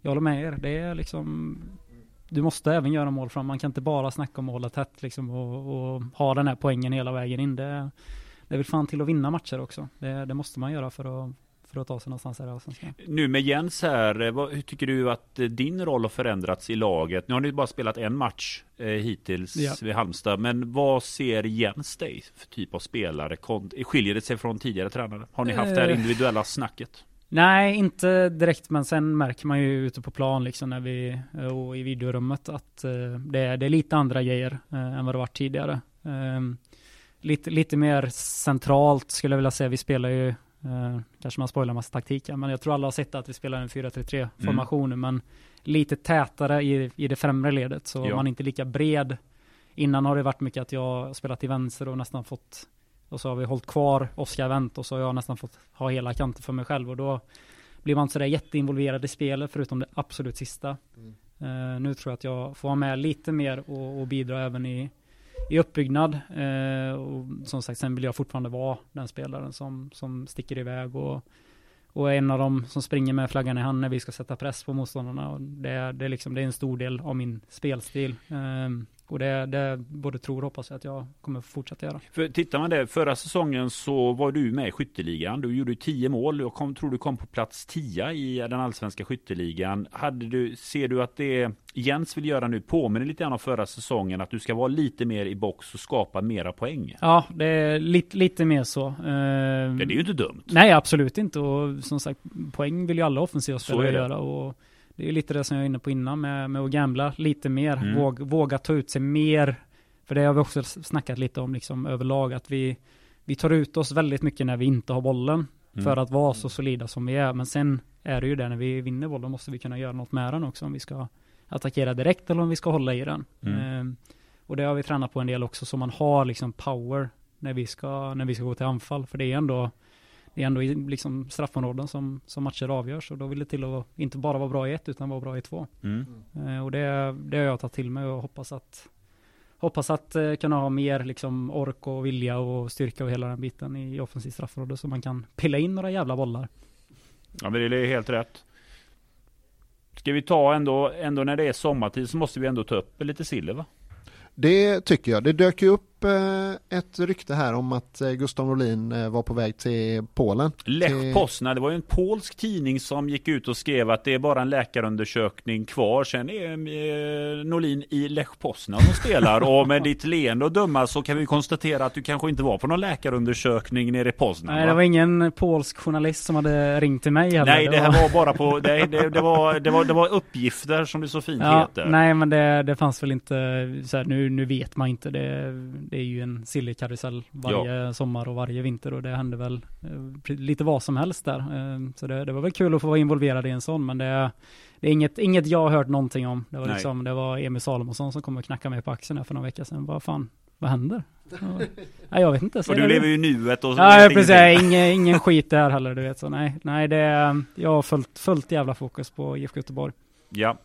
jag håller med er. Det är liksom, du måste även göra mål fram. Man kan inte bara snacka om hålla tätt liksom och, och ha den här poängen hela vägen in. Det, det vill fan till att vinna matcher också. Det, det måste man göra för att, för att ta sig någonstans i Allsvenskan. Nu med Jens här, eh, vad, hur tycker du att eh, din roll har förändrats i laget? Nu har ni bara spelat en match eh, hittills Ja. vid Halmstad. Men vad ser Jens dig för typ av spelare? Skiljer det sig från tidigare tränare? Har ni haft det här Eh. individuella snacket? Nej, inte direkt, men sen märker man ju ute på plan liksom när vi, och i videorummet att eh, det, är, det är lite andra grejer eh, än vad det varit tidigare. Eh, lite, lite mer centralt skulle jag vilja säga. Vi spelar ju, eh, kanske man spoilar massa taktiker, men jag tror alla har sett att vi spelar en 4-3-3 formation, men lite tätare i, i det främre ledet, så Ja. man är inte lika bred. Innan har det varit mycket att jag har spelat till vänster och nästan fått och så har vi hållit kvar Oskar Wendt och så har jag nästan fått ha hela kanten för mig själv och då blir man inte sådär jätteinvolverad i spelet förutom det absolut sista. Eh, nu tror jag att jag får vara med lite mer och, och bidra även i, i uppbyggnad. Eh, och som sagt, sen vill jag fortfarande vara den spelaren som, som sticker iväg och, och är en av dem som springer med flaggan i hand när vi ska sätta press på motståndarna. Och det, är- det, är liksom, det är en stor del av min spelstil. Eh, och det, det både tror och hoppas jag att jag kommer fortsätta göra. För tittar man där, förra säsongen så var du med i skytteligan. Du gjorde ju 10 mål. Jag kom, tror du kom på plats 10 i den allsvenska skytteligan. Hade du, ser du att det Jens vill göra nu påminner lite grann om förra säsongen? Att du ska vara lite mer i box och skapa mera poäng? Ja, det är lite, lite mer så. Det är ju inte dumt. Nej, absolut inte. Och som sagt, poäng vill ju alla offensiva spelare göra. Och det är lite det som jag är inne på innan med, med att gambla lite mer. Mm. Våg, våga ta ut sig mer. För det har vi också snackat lite om liksom överlag. Att vi, vi tar ut oss väldigt mycket när vi inte har bollen. Mm. För att vara så solida som vi är. Men sen är det ju det när vi vinner bollen måste vi kunna göra något med den också. Om vi ska attackera direkt eller om vi ska hålla i den. Mm. Ehm, och det har vi tränat på en del också. Så man har liksom power när vi ska, när vi ska gå till anfall. För det är ändå det är ändå i liksom straffområden som, som matcher avgörs och då vill det till att inte bara vara bra i ett utan vara bra i två. Mm. Eh, och det, det har jag tagit till mig och hoppas att hoppas att eh, kunna ha mer liksom ork och vilja och styrka och hela den biten i offensivt straffområde så man kan pilla in några jävla bollar. Ja, men det är helt rätt. Ska vi ta ändå, ändå när det är sommartid så måste vi ändå ta upp lite silver va? Det tycker jag. Det dök ju upp eh, ett rykte här om att eh, Gustav Norlin eh, var på väg till Polen. Lech Poznan, det var ju en polsk tidning som gick ut och skrev att det är bara en läkarundersökning kvar. Sen är Norlin i Lech Poznan och spelar. och med ditt leende och döma så kan vi konstatera att du kanske inte var på någon läkarundersökning nere i Poznan. Nej, va? det var ingen polsk journalist som hade ringt till mig heller. Nej, det här var bara på, det, det, det, var, det, var, det var uppgifter som det så fint Ja, heter. nej men det, det fanns väl inte, så här, nu, nu vet man inte, det, det är ju en silly-karusell varje sommar och varje vinter och det händer väl eh, lite vad som helst där. Eh, så det, det var väl kul att få vara involverad i en sån men det, det är inget, inget jag har hört någonting om. Det var Nej. liksom, det var Emil Salomonsson som kom och knackade mig på axeln här för några veckor sedan. Vad fan, vad händer? Ja, nej, jag vet inte. och säg du lever ju i nuet och Ja, vet precis. Ingen, ingen skit där heller, du vet. Så nej, nej det, jag har fullt, fullt jävla fokus på IFK Göteborg. Ja.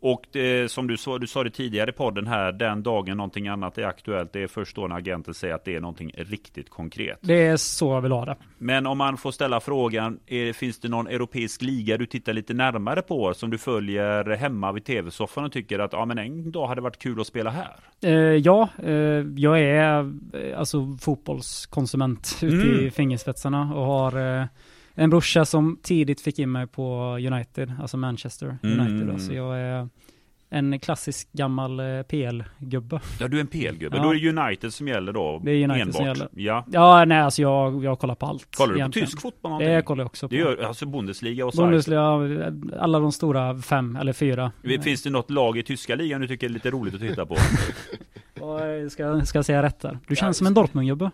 Och det, som du sa, du sa det tidigare i podden här, den dagen någonting annat är aktuellt, det är först då när agenten säger att det är någonting riktigt konkret. Det är så jag vill ha det. Men om man får ställa frågan, är, finns det någon europeisk liga du tittar lite närmare på, som du följer hemma vid tv-soffan och tycker att ja, men en dag hade varit kul att spela här? Eh, ja, eh, jag är eh, alltså fotbollskonsument ute Mm. i fingerspetsarna och har eh, en brorsa som tidigt fick in mig på United, alltså Manchester United. Mm. Då, så jag är en klassisk gammal eh, PL-gubbe. Ja, du är en PL-gubbe. Ja. Då är det United som gäller då. Det är United enbart. som gäller. Ja. Ja, nej, alltså jag, jag kollar på allt. Kollar du på egentligen. tysk fotboll någonting? Det kollar jag också på. Det gör alltså Bundesliga och så. Bundesliga, alla de stora fem eller fyra. Finns det något lag i tyska ligan du tycker är lite roligt att titta på? Och, ska, ska jag säga rätt där? Du känns som en Dortmund-gubbe.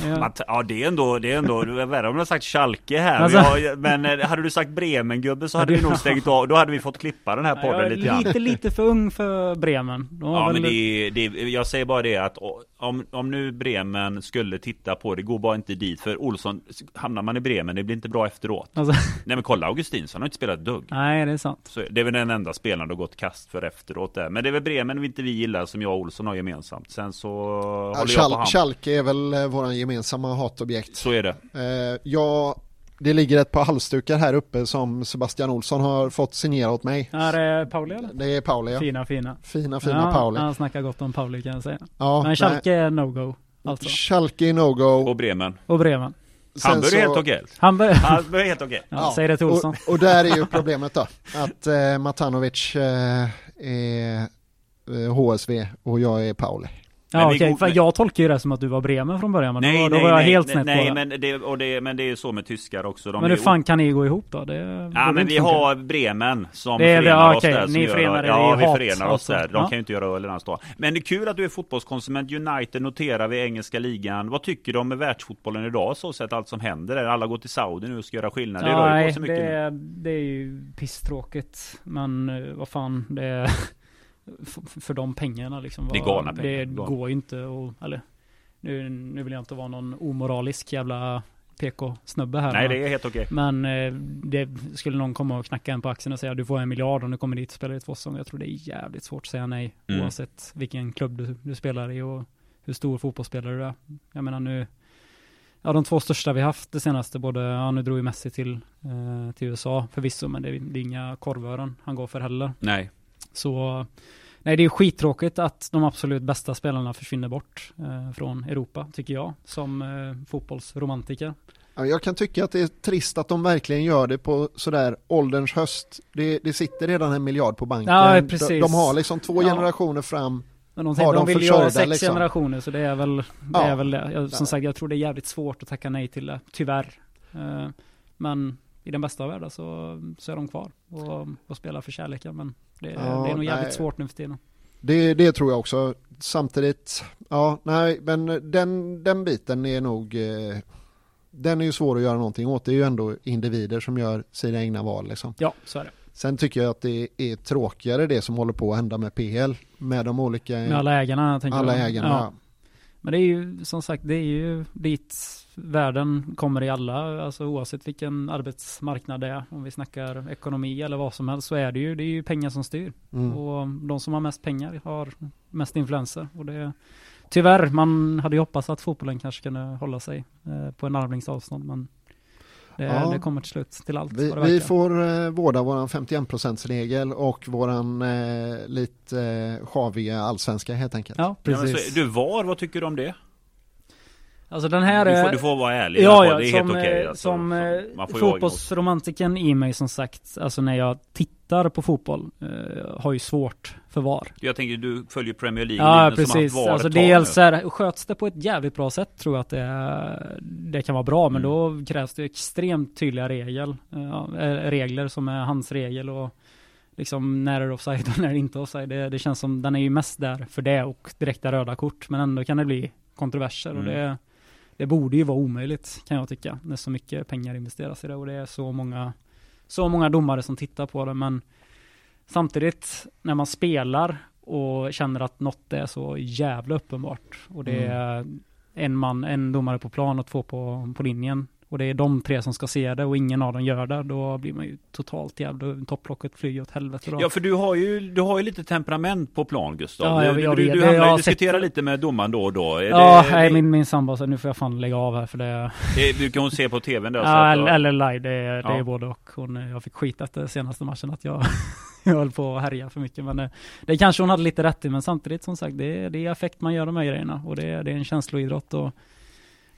Ja. Man Ja det är ändå, det är ändå, det är värre om du har sagt Schalke här. Alltså- Ja, men eh, hade du sagt Bremen-gubbe så hade vi nog stängt av. Då hade vi fått klippa den här podden lite grann. lite, lite för ung för Bremen. Har Ja men det det jag säger bara det att om, om nu Bremen skulle titta på det, går bara inte dit. För Olsson, hamnar man i Bremen, det blir inte bra efteråt. Alltså, Nej men kolla Augustinsson, han har inte spelat ett dugg. nej, det är sant. Så det är väl den enda spelaren du har gått kast för efteråt där. Men det är väl Bremen vi inte vi gillar som jag och Olsson har gemensamt. Sen så Ja, håller jag på. Schalke är väl eh, våran gemensamma hatobjekt. Så är det. Eh, jag, det ligger ett par halsdukar här uppe som Sebastian Olsson har fått signera åt mig. Är det Pauli eller? Det är Pauli ja. Fina, fina. Fina fina ja, Pauli. Han snackar gott om Pauli kan jag säga. Ja, Men. Schalke är no-go. Alltså. Schalke är no-go. Och Bremen. Och Bremen. Sen Hamburg så- är helt okej. Hamburg. Hamburg är helt okej. Ja, Säg det till Olsson. Och, och där är ju problemet då. Att eh, Matanovic eh, är eh, HSV och jag är Pauli. Ja okej, går- för jag tolkar ju det som att du var Bremen från början men Nej, då, då nej, var jag nej, helt nej, snett nej, på det. men det, och det, men det är ju så med tyskar också. Men hur fan kan ni gå ihop då? Det Ja men vi funka. har Bremen som Det är det, förenar ja, oss okej, där. ni förenar er Ja i vi hat, förenar oss alltså. där. De Ja. kan ju inte göra öl eller stå. Men det är kul att du är fotbollskonsument. United noterar vi i engelska ligan. Vad tycker du om världsfotbollen idag? Så sett allt som händer där. Alla går till Saudi nu och ska göra skillnad. Det rör ju Nej, på mycket det, nu. det är ju pisstråkigt. Men eh, vad fan, det är f- för de pengarna liksom. Det är galna pengar, Det galna. går ju inte att, eller nu, nu vill jag inte vara någon omoralisk jävla PK-snubbe här. Nej men- det är helt okej. Men eh, det skulle någon komma och knacka en på axeln och säga du får en miljard om du kommer dit och spelar i två säsonger. Jag tror det är jävligt svårt att säga nej. Mm. Oavsett vilken klubb du, du spelar i och hur stor fotbollsspelare du är. Jag menar nu, ja de två största vi haft det senaste, både, ja nu drog ju Messi till, eh, till USA förvisso, men det är, det är inga korvören han går för heller. Nej. Så nej, det är skittråkigt att de absolut bästa spelarna försvinner bort eh, från Europa, tycker jag, som eh, fotbollsromantiker. Ja, Jag kan tycka att det är trist att de verkligen gör det på sådär ålderns höst. Det, det sitter redan en miljard på banken. Ja, precis. De, de har liksom två Ja. generationer fram. Men de, Har de, de vill försörjda, sex liksom? generationer så det är väl det. Ja. Är väl det. Jag, som sagt, jag tror det är jävligt svårt att tacka nej till det, tyvärr. Eh, men i den bästa av världar så, så är de kvar och, och spelar för kärleken. Men det, Ja, det är nog jävligt nej. svårt nu för tiden. Det, det tror jag också. Samtidigt, ja, nej, men den, den biten är nog, eh, den är ju svår att göra någonting åt. Det är ju ändå individer som gör sina egna val liksom. Ja, så är det. Sen tycker jag att det är tråkigare det som håller på att hända med PL. Med de olika, Med alla ägarna tänker alla jag. ägarna. Ja. Ja. Men det är ju som sagt, det är ju dit världen kommer i alla, alltså oavsett vilken arbetsmarknad det är. Om vi snackar ekonomi eller vad som helst så är det ju, det är ju pengar som styr. Mm. Och de som har mest pengar har mest influenser. Och det, tyvärr, man hade ju hoppats att fotbollen kanske kunde hålla sig eh, på en armlängds avstånd. Men Det, Ja. det kommer till slut till allt. Vi, vi får eh, vårda våran 51%-regel och våran eh, lite eh, sjaviga allsvenska helt enkelt. Ja, Ja, men precis. så, du VAR, vad tycker du om det? Alltså den här Du får, är... du får vara ärlig. Ja, fall. ja, det är som, helt okej. eh, alltså. som eh, ju ha fotbollsromantiken i mig som sagt, alltså när jag tittar på fotboll, eh, har ju svårt för VAR. Jag tänker du följer Premier League Ja, som precis. VAR Alltså dels är, sköts det på ett jävligt bra sätt tror jag att det, det kan vara bra, men Mm. då krävs det extremt tydliga regel, eh, regler som är hans regel och liksom när är det offside och när är det inte offside. Det, det känns som den är ju mest där för det och direkta röda kort, men ändå kan det bli kontroverser och Mm. det, det borde ju vara omöjligt kan jag tycka, när så mycket pengar investeras i det. Och det är så många, så många domare som tittar på det, men samtidigt när man spelar och känner att något är så jävla uppenbart och det är en man, en domare på plan och två på, på linjen och det är de tre som ska se det och ingen av dem gör det, då blir man ju totalt jävla, topplocket flyger åt helvete då. Ja för du har ju, du har ju lite temperament på plan Gustav. Ja, jag- du, jag du, du, det. hamnar, Jag har du diskuterar sett- lite med domaren då och då. Är ja, det, nej, det, min, min sambo sa nu får jag fan lägga av här för det det, du kan hon se på tvn där. Ja, eller, eller live, det är, det Ja. är både och. Hon, eh, jag fick skit efter senaste matchen att jag, jag höll på att härja för mycket. Men det, det kanske hon hade lite rätt i, men samtidigt som sagt, det är, det är affekt man gör de här grejerna. Och det, är- det är en känsloidrott och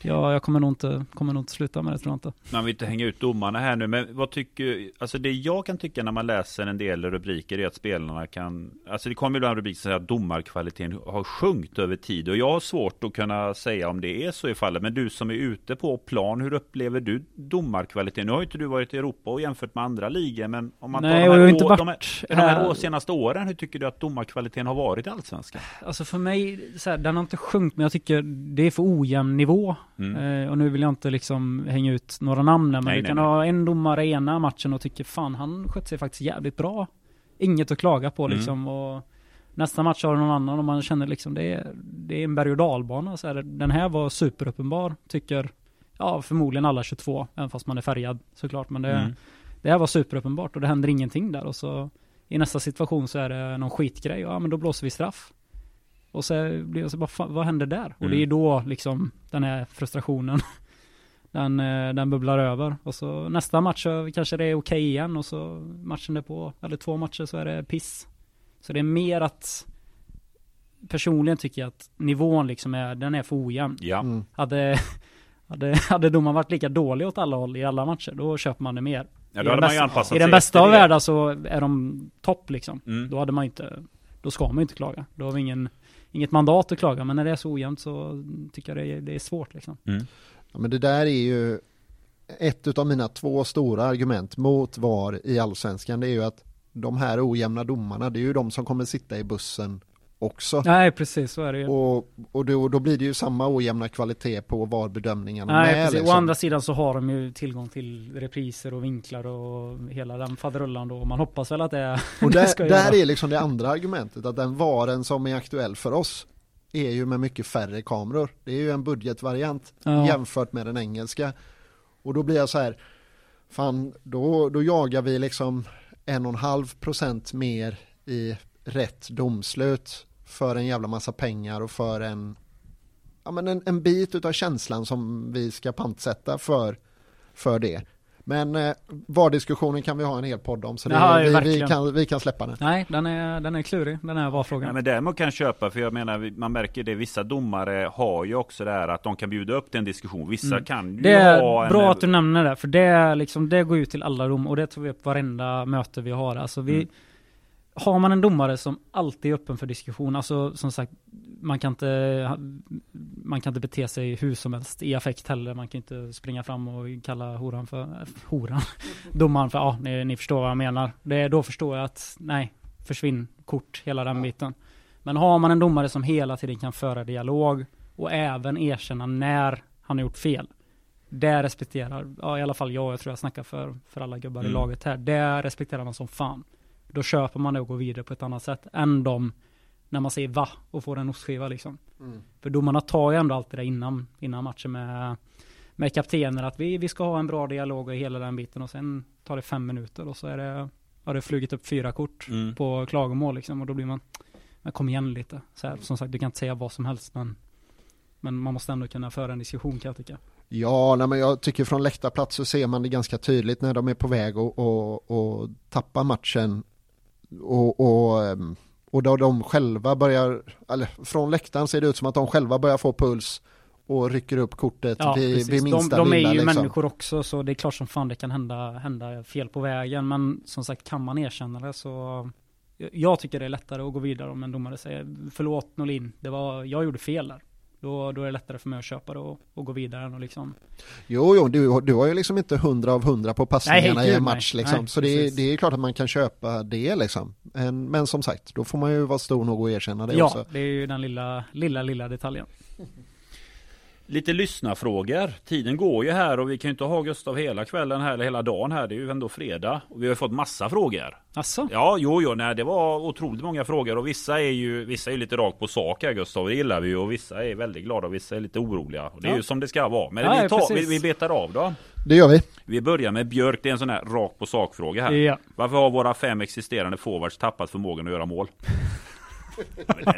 ja, jag kommer nog, inte, kommer nog inte sluta med det tror jag inte. Man vill inte hänga ut domarna här nu, men vad tycker, alltså det jag kan tycka när man läser en del rubriker är att spelarna kan, alltså det kommer ibland rubriker som säger att domarkvaliteten har sjunkit över tid och jag har svårt att kunna säga om det är så i fallet, men du som är ute på plan, hur upplever du domarkvaliteten? Nu har ju inte du varit i Europa och jämfört med andra ligor, men om man Nej, tar de här, inte varit de här, de här här- år, senaste åren, hur tycker du att domarkvaliteten har varit i Allsvenskan? Alltså för mig, så här, den har inte sjunkit, men jag tycker det är för ojämn nivå. Mm. Eh, och nu vill jag inte liksom hänga ut några namn men Nej, du nej, kan nej. ha en domare i ena matchen och tycker fan han skötte sig faktiskt jävligt bra. Inget att klaga på Mm. liksom. Och nästa match har du någon annan och man känner liksom det är, det är en berg och dalbana. Så här, den här var superuppenbar, tycker ja förmodligen alla 22, även fast man är färgad såklart. Men det, Mm. det här var superuppenbart och det händer ingenting där. Och så i nästa situation så är det någon skitgrej. Ja men då blåser vi straff. Och så blir jag så bara, fan, vad händer där? Och det är Mm. då liksom den här frustrationen den, eh, den bubblar över. Och så nästa match så kanske det är okej igen och så matchen på eller två matcher så är det piss. Så det är mer att personligen tycker jag att nivån liksom är, den är för ojämn. Ja. Mm. Hade, hade, hade domaren varit lika dålig åt alla håll i alla matcher, då köper man det mer. Ja, I då den hade man ju I den bästa av världar så är de topp liksom. Mm. Då hade man inte, då ska man inte klaga. Då har vi ingen, inget mandat att klaga. Men när det är så ojämnt så tycker jag det är, det är svårt liksom. Mm. Ja, men det där är ju ett av mina två stora argument mot VAR i allsvenskan. Det är ju att de här ojämna domarna, det är ju de som kommer sitta i bussen också. Nej precis, så är det ju. Och, och då, då blir det ju samma ojämna kvalitet på VAR-bedömningarna Nej, med. precis. liksom. Å andra sidan så har de ju tillgång till repriser och vinklar och hela den faderullan då. Och man hoppas väl att det, Och det där, ska där göra. är liksom det andra argumentet, att den varen som är aktuell för oss är ju med mycket färre kameror. Det är ju en budgetvariant Ja. jämfört med den engelska. Och då blir jag så här, fan, då, då jagar vi liksom en och en halv procent mer i rätt domslut för en jävla massa pengar och för en, ja men en, en bit utav känslan som vi ska pantsätta för, för det. Men eh, VAR-diskussionen kan vi ha en hel podd om så det, Ja, vi, vi, kan, vi kan släppa den. Nej, den är, den är klurig, den här VAR-frågan. Nej, men däremot kan jag köpa, för jag menar, man märker det, vissa domare har ju också det här att de kan bjuda upp till en diskussion. Vissa Mm. kan ju Det är ha en... bra att du nämner det, för det, liksom, det går ut till alla dom och det tar vi upp varenda möte vi har. Alltså vi, Mm. Har man en domare som alltid är öppen för diskussion, alltså som sagt, man kan inte, man kan inte bete sig hur som helst i affekt heller. Man kan inte springa fram och kalla horan för, äh, horan, domaren för, ja, ni, ni förstår vad jag menar. Det, då förstår jag att, nej, försvinn kort, hela den biten. Men har man en domare som hela tiden kan föra dialog och även erkänna när han har gjort fel. Det respekterar, ja, i alla fall jag, jag tror jag snackar för, för alla gubbar i Mm. laget här. Det respekterar man som fan. Då köper man det och går vidare på ett annat sätt än de när man säger va och får en ostskiva liksom. För domarna tar ju ändå alltid det innan, innan matchen med, med kaptener att vi, vi ska ha en bra dialog och hela den biten och sen tar det fem minuter och så är det, har det flugit upp fyra kort Mm. på klagomål liksom och då blir man, men kom igen lite. Så här, som sagt, du kan inte säga vad som helst men, men man måste ändå kunna föra en diskussion kan jag tycka. Ja, nej, men jag tycker från läktarplats så ser man det ganska tydligt när de är på väg att och, och tappa matchen. Och, och, ehm, och då de själva börjar, eller från läktaren ser det ut som att de själva börjar få puls och rycker upp kortet Ja, vid, precis. vid minsta de, de är lilla. ju liksom. människor också så det är klart som fan det kan hända, hända fel på vägen. Men som sagt kan man erkänna det så jag tycker det är lättare att gå vidare om en domare säger förlåt Norlin, det var, jag gjorde fel där. Då, då är det lättare för mig att köpa det och, och gå vidare att liksom Jo, jo, du, du har ju liksom inte hundra av hundra på passningarna Nej, i en match nej. liksom. Nej, så det, det är klart att man kan köpa det liksom. Men, men som sagt, då får man ju vara stor nog att erkänna det Ja, också. det är ju den lilla, lilla, lilla detaljen. Lite lyssnarfrågor. Tiden går ju här och vi kan ju inte ha Gustav hela kvällen här eller hela dagen här. Det är ju ändå fredag. Och vi har fått massa frågor. Asså? Ja, jo, jo, nej, det var otroligt många frågor och vissa är ju vissa är ju lite rakt på sak här Gustav, det gillar vi ju och vissa är väldigt glada och vissa är lite oroliga. Och det är Ja. ju som det ska vara. Men Ja, vi, tar, vi, vi betar av då. Det gör vi. Vi börjar med Björk, det är en sån här rakt på sak fråga här. Ja. Varför har våra fem existerande forwards tappat förmågan att göra mål?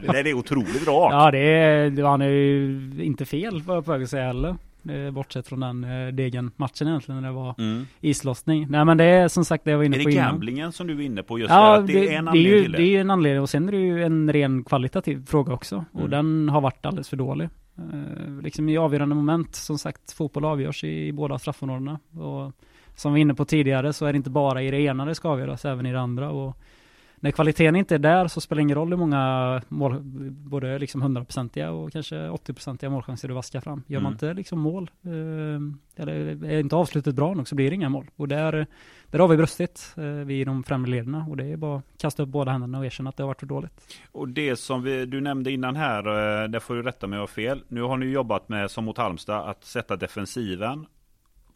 Det, det är otroligt rakt. Ja, det är, det- han är ju inte fel jag på väg att säga heller. Bortsett från den eh, degen-matchen egentligen när det var Mm. islossning. Nej men det är som sagt det jag var inne Är på det innan. gamblingen som du är inne på just Ja, där? Att det, det, är en det, är anledning ju, det det? är ju en anledning och sen är det ju en ren kvalitativ fråga också. Och Mm. den har varit alldeles för dålig. Eh, liksom i avgörande moment, som sagt, fotboll avgörs i, i båda straffområdena. Och som vi var inne på tidigare så är det inte bara i det ena det ska avgöras, även i det andra. Och när kvaliteten inte är där så spelar det ingen roll hur många mål, både liksom 100-procentiga och kanske 80-procentiga målchanser du vaskar fram. Gör man Mm. inte liksom mål, eh, eller är inte avslutet bra nog så blir det inga mål. Och där, där har vi brustit, eh, vi i de främre lederna. Och det är bara att kasta upp båda händerna och erkänna att det har varit för dåligt. Och det som vi, du nämnde innan här, eh, där får du rätta mig om jag har fel. Nu har ni jobbat med, som mot Halmstad, att sätta defensiven,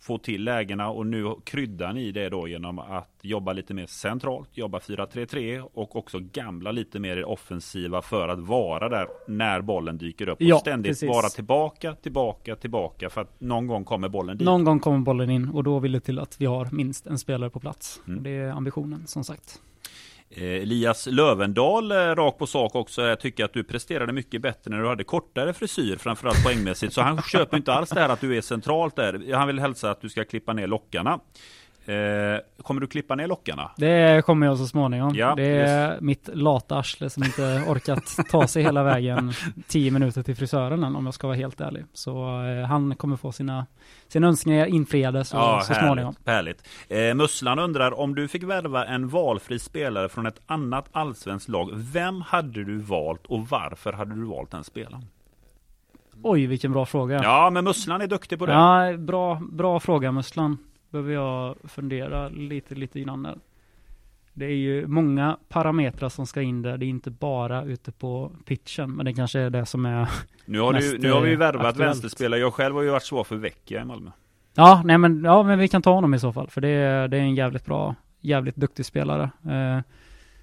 få till lägena och nu kryddar ni det då genom att jobba lite mer centralt, jobba 4-3-3 och också gamla lite mer i offensiva för att vara där när bollen dyker upp. Ja, och ständigt precis. vara tillbaka, tillbaka, tillbaka för att någon gång kommer bollen dit. Någon gång kommer bollen in och då vill det till att vi har minst en spelare på plats. Mm. Och det är ambitionen, som sagt. Eh, Elias Lövendal, eh, rakt på sak också, jag tycker att du presterade mycket bättre när du hade kortare frisyr, framförallt poängmässigt. Så han köper inte alls det här att du är centralt där. Han vill hälsa att du ska klippa ner lockarna. Eh, kommer du klippa ner lockarna? Det kommer jag så småningom. Ja, det är mitt lata arsle som inte orkat ta sig hela vägen 10 minuter till frisören än, om jag ska vara helt ärlig. Så eh, han kommer få sina, sina önskningar infriade så, så småningom. härligt. Eh, Musslan undrar om du fick värva en valfri spelare från ett annat allsvenskt lag. Vem hade du valt och varför hade du valt den spelaren? Oj, vilken bra fråga. Ja, men Musslan är duktig på det. Ja, bra, bra fråga Musslan. Behöver jag fundera lite, lite innan där. Det är ju många parametrar som ska in där. Det är inte bara ute på pitchen, men det kanske är det som är Nu har, du, Mest, nu har vi ju eh, värvat vänsterspelare. Jag själv har ju varit svår för Vecchia i Malmö. Ja, nej men, ja, men vi kan ta honom i så fall, för det är, det är en jävligt bra, jävligt duktig spelare. Eh,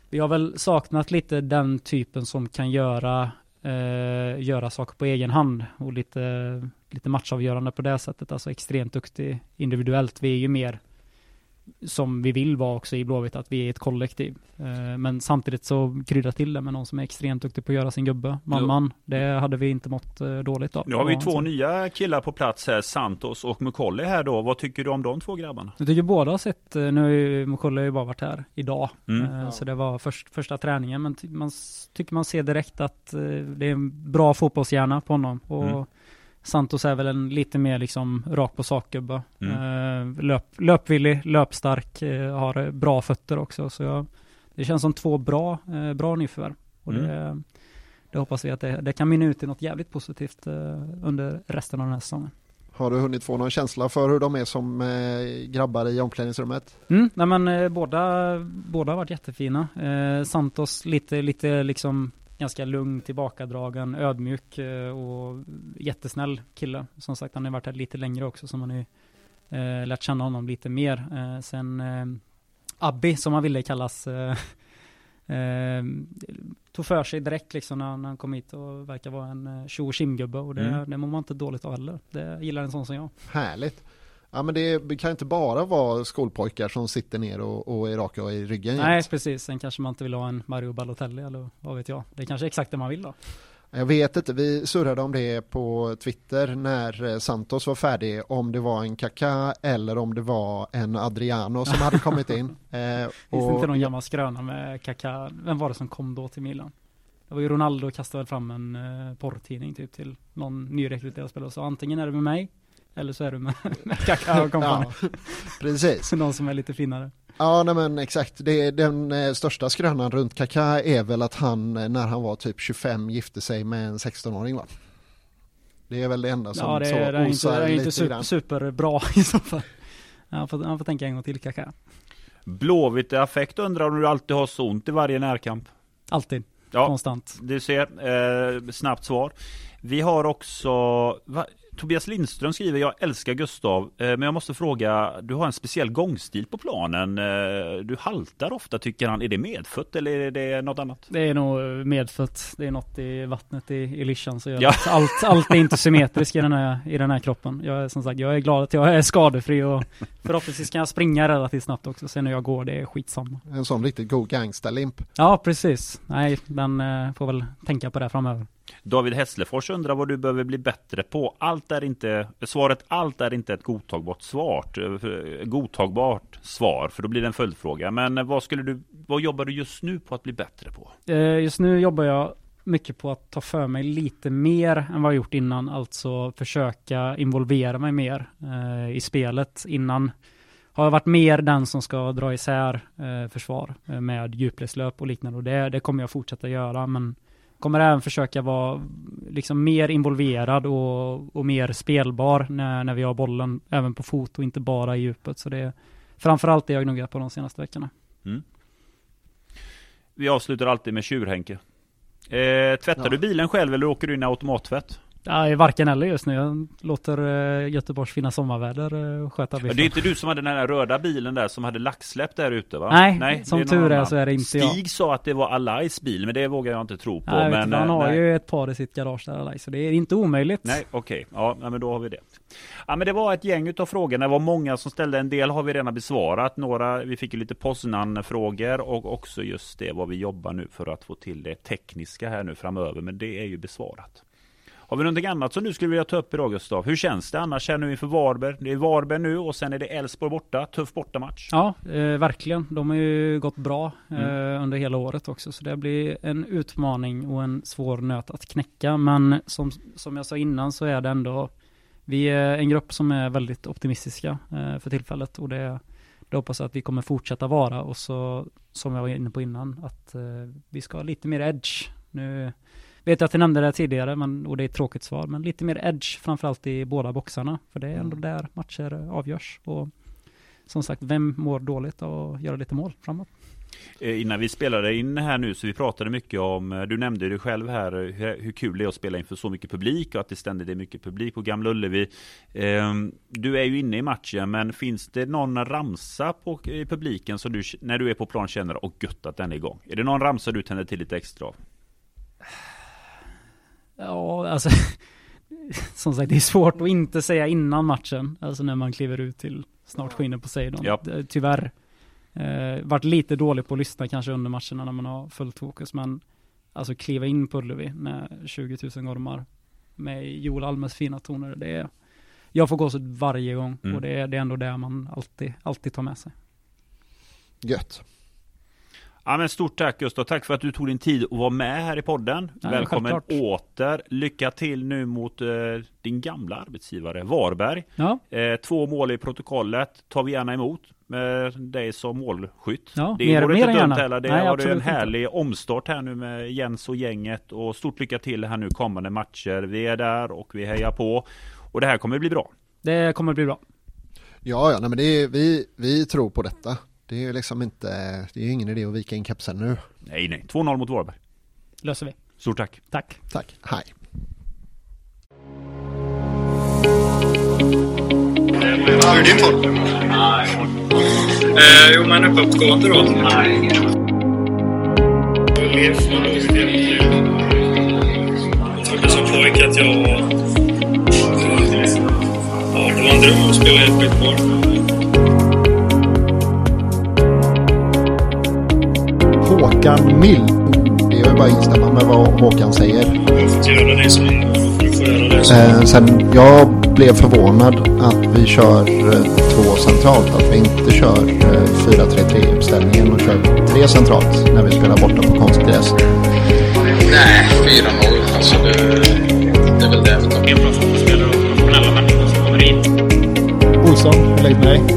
vi har väl saknat lite den typen som kan göra, eh, göra saker på egen hand och lite, lite matchavgörande på det sättet, alltså extremt duktig individuellt. Vi är ju mer som vi vill vara också i Blåvitt, att vi är ett kollektiv. Eh, men samtidigt så krydda till det med någon som är extremt duktig på att göra sin gubbe, man Jo. man. Det hade vi inte mått eh, dåligt av. Nu har vi två så. nya killar på plats här, Santos och Mukolli här då. Vad tycker du om de två grabbarna? Jag tycker båda har sett, eh, nu har ju Mukulla ju bara varit här idag, Mm. så det var först, första träningen, men man tycker man ser direkt att det är en bra fotbollshjärna på honom. Och Mm. Santos är väl en lite mer liksom rak på sak-gubbe. Mm. Eh, löp, löpvillig, löpstark, eh, har eh, bra fötter också. Så jag, det känns som två bra, bra nyförvärv. Och Mm. det, det hoppas vi att det, det kan mynna ut i något jävligt positivt under resten av den här säsongen. Har du hunnit få någon känsla för hur de är som eh, grabbar i omklädningsrummet? Mm, nej men eh, båda, båda har varit jättefina. Eh, Santos lite, lite liksom ganska lugn, tillbakadragen, ödmjuk eh, och jättesnäll kille. Som sagt, han har varit här lite längre också, så man har ju eh, lärt känna honom lite mer. Eh, sen eh, Abbi, som han ville kallas, eh, tog för sig direkt liksom när, när han kom hit och verkar vara en tjo och det, Mm. det mår man inte dåligt av heller. Det gillar en sån som jag. Härligt. Ja men det kan inte bara vara skolpojkar som sitter ner och, och är raka i ryggen Nej, jämt. precis. Sen kanske man inte vill ha en Mario Balotelli eller vad vet jag. Det är kanske är exakt det man vill då. Jag vet inte, vi surrade om det på Twitter när eh, Santos var färdig, om det var en Kaká eller om det var en Adriano som hade kommit in. Eh, Finns det inte någon gammal skröna med Kaká? Vem var det som kom då till Milan? Det var ju Ronaldo kastade fram en eh, porrtidning typ till någon nyrekryterad spelare. Så antingen är det med mig eller så är du med, med Kaká och kompani. ja, precis. Någon som är lite finare. Ja, nej men exakt. Det, den eh, största skrönan runt Kaká är väl att han eh, när han var typ 25 gifte sig med en 16-åring va? Det är väl det enda som ja, det, så det är inte, det är inte super, superbra i så fall. Han får, han får tänka en gång till Kaká. Blåvitt affekt undrar om du alltid har så ont i varje närkamp? Alltid. Ja, konstant. Du ser, eh, snabbt svar. Vi har också, va, Tobias Lindström skriver, jag älskar Gustav, eh, men jag måste fråga, du har en speciell gångstil på planen. Eh, du haltar ofta tycker han. Är det medfött eller är det något annat? Det är nog medfött. Det är något i vattnet i, i lyschan som gör ja. allt, allt är inte symmetriskt i den, här, i den här kroppen. Jag är som sagt, jag är glad att jag är skadefri och förhoppningsvis kan jag springa relativt snabbt också. Sen när jag går, det är skitsamma. En sån riktigt god gangsterlimp. Ja, precis. Nej, men eh, får väl tänka på det framöver. David Hässlefors undrar vad du behöver bli bättre på. Allt är inte, svaret allt är inte ett godtagbart svar. Eh, godtagbart svar, för då blir det en följdfråga. Men vad skulle du, vad jobbar du just nu på att bli bättre på? Eh, just nu jobbar jag mycket på att ta för mig lite mer än vad jag gjort innan. Alltså försöka involvera mig mer eh, i spelet. Innan har jag varit mer den som ska dra isär försvar med djupledslöp och liknande. Och det, det kommer jag fortsätta göra. Men kommer även försöka vara liksom mer involverad och, och mer spelbar när, när vi har bollen, även på fot och inte bara i djupet. Så det är framförallt det jag gnuggat på de senaste veckorna. Mm. Vi avslutar alltid med tjurhänke. Eh, tvättar ja. du bilen själv eller åker du in i automattvätt? Ja, varken eller just nu. Jag låter uh, Göteborgs fina sommarväder uh, sköta biffen. Det är inte du som hade den här röda bilen där som hade laxsläpp där ute va? Nej, Nej som är tur är så är det inte Stig jag. Stig sa att det var Alais bil, men det vågar jag inte tro på. Nej, men, han har nej. ju ett par i sitt garage där Alais, så det är inte omöjligt. Nej, okej. Okay. Ja, men då har vi det. Ja, men det var ett gäng utav frågor. Det var många som ställde. En del har vi redan besvarat. Några, vi fick ju lite Poznan-frågor och också just det vad vi jobbar nu för att få till det tekniska här nu framöver. Men det är ju besvarat. Har vi någonting annat som du skulle vilja ta upp idag Gustav? Hur känns det annars här nu inför Varberg? Det är Varberg nu och sen är det Elfsborg borta. Tuff bortamatch. Ja, eh, verkligen. De har ju gått bra eh, mm. under hela året också. Så det blir en utmaning och en svår nöt att knäcka. Men som, som jag sa innan så är det ändå vi är en grupp som är väldigt optimistiska eh, för tillfället och det, det hoppas jag att vi kommer fortsätta vara och så som jag var inne på innan att eh, vi ska ha lite mer edge. Nu vet att jag nämnde det tidigare, men, och det är ett tråkigt svar, men lite mer edge, framförallt i båda boxarna, för det är ändå mm. där matcher avgörs. Och som sagt, vem mår dåligt av att göra lite mål framåt? Eh, innan vi spelade in här nu så vi pratade mycket om, eh, du nämnde det själv här, hur, hur kul det är att spela inför så mycket publik och att det ständigt är mycket publik på Gamla Ullevi. Du är ju inne i matchen, men finns det någon ramsa på, i publiken som du, när du är på plan känner, åh gött att den är igång? Är det någon ramsa du tänder till lite extra av? Ja, alltså som sagt, det är svårt att inte säga innan matchen, alltså när man kliver ut till snart skiner på Seidon. Ja. Tyvärr. Eh, varit lite dålig på att lyssna kanske under matcherna när man har fullt fokus, men alltså kliva in på Ullevi med 20 000 gormar med Joel Almes fina toner, det är, jag får gåshud varje gång mm. och det är, det är ändå det man alltid, alltid tar med sig. Gött. Ja, men stort tack Gustav. Tack för att du tog din tid att vara med här i podden. Ja, Välkommen självklart. åter. Lycka till nu mot eh, din gamla arbetsgivare Varberg. Ja. Eh, två mål i protokollet tar vi gärna emot med dig som målskytt. Ja, det mer, vore mer inte dumt heller. Det har en härlig inte. omstart här nu med Jens och gänget. Och stort lycka till här nu kommande matcher. Vi är där och vi hejar på. Och det här kommer bli bra. Det kommer bli bra. Ja, ja nej, men det är, vi, vi tror på detta. Det är ju liksom inte, det är ju ingen idé att vika in kepsen nu. Nej, nej. 2-0 mot Varberg. Löser vi. Stort tack. Tack. Tack. Hej. Hur är din form? Eh, jo, men uppåtgående då. Jag trodde som pojke att jag. Ja, det var en dröm att spela i ett skitboll. Håkan Mild. Det är vill bara instämma med vad Håkan säger. Får göra det som. Eh, sen jag blev förvånad att vi kör eh, två centralt. Att vi inte kör eh, 4-3-3 uppställningen och kör tre centralt när vi spelar borta på konstgräs. Nej, 4-0. Alltså det, det är väl det vi tar. En bra fotbollsspelare och professionella människor som kommer in. Olsson, hur läget med dig?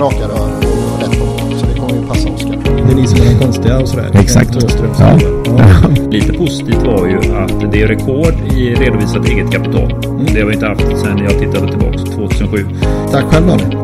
raka rör och rätt bakåt. Så det kommer ju passa Oskar. Det är ni som är de konstiga och sådär. Exakt. Ja. ja. Lite positivt var ju att det är rekord i redovisat eget kapital. Det har vi inte haft sedan jag tittade tillbaka 2007. Tack själv Daniel.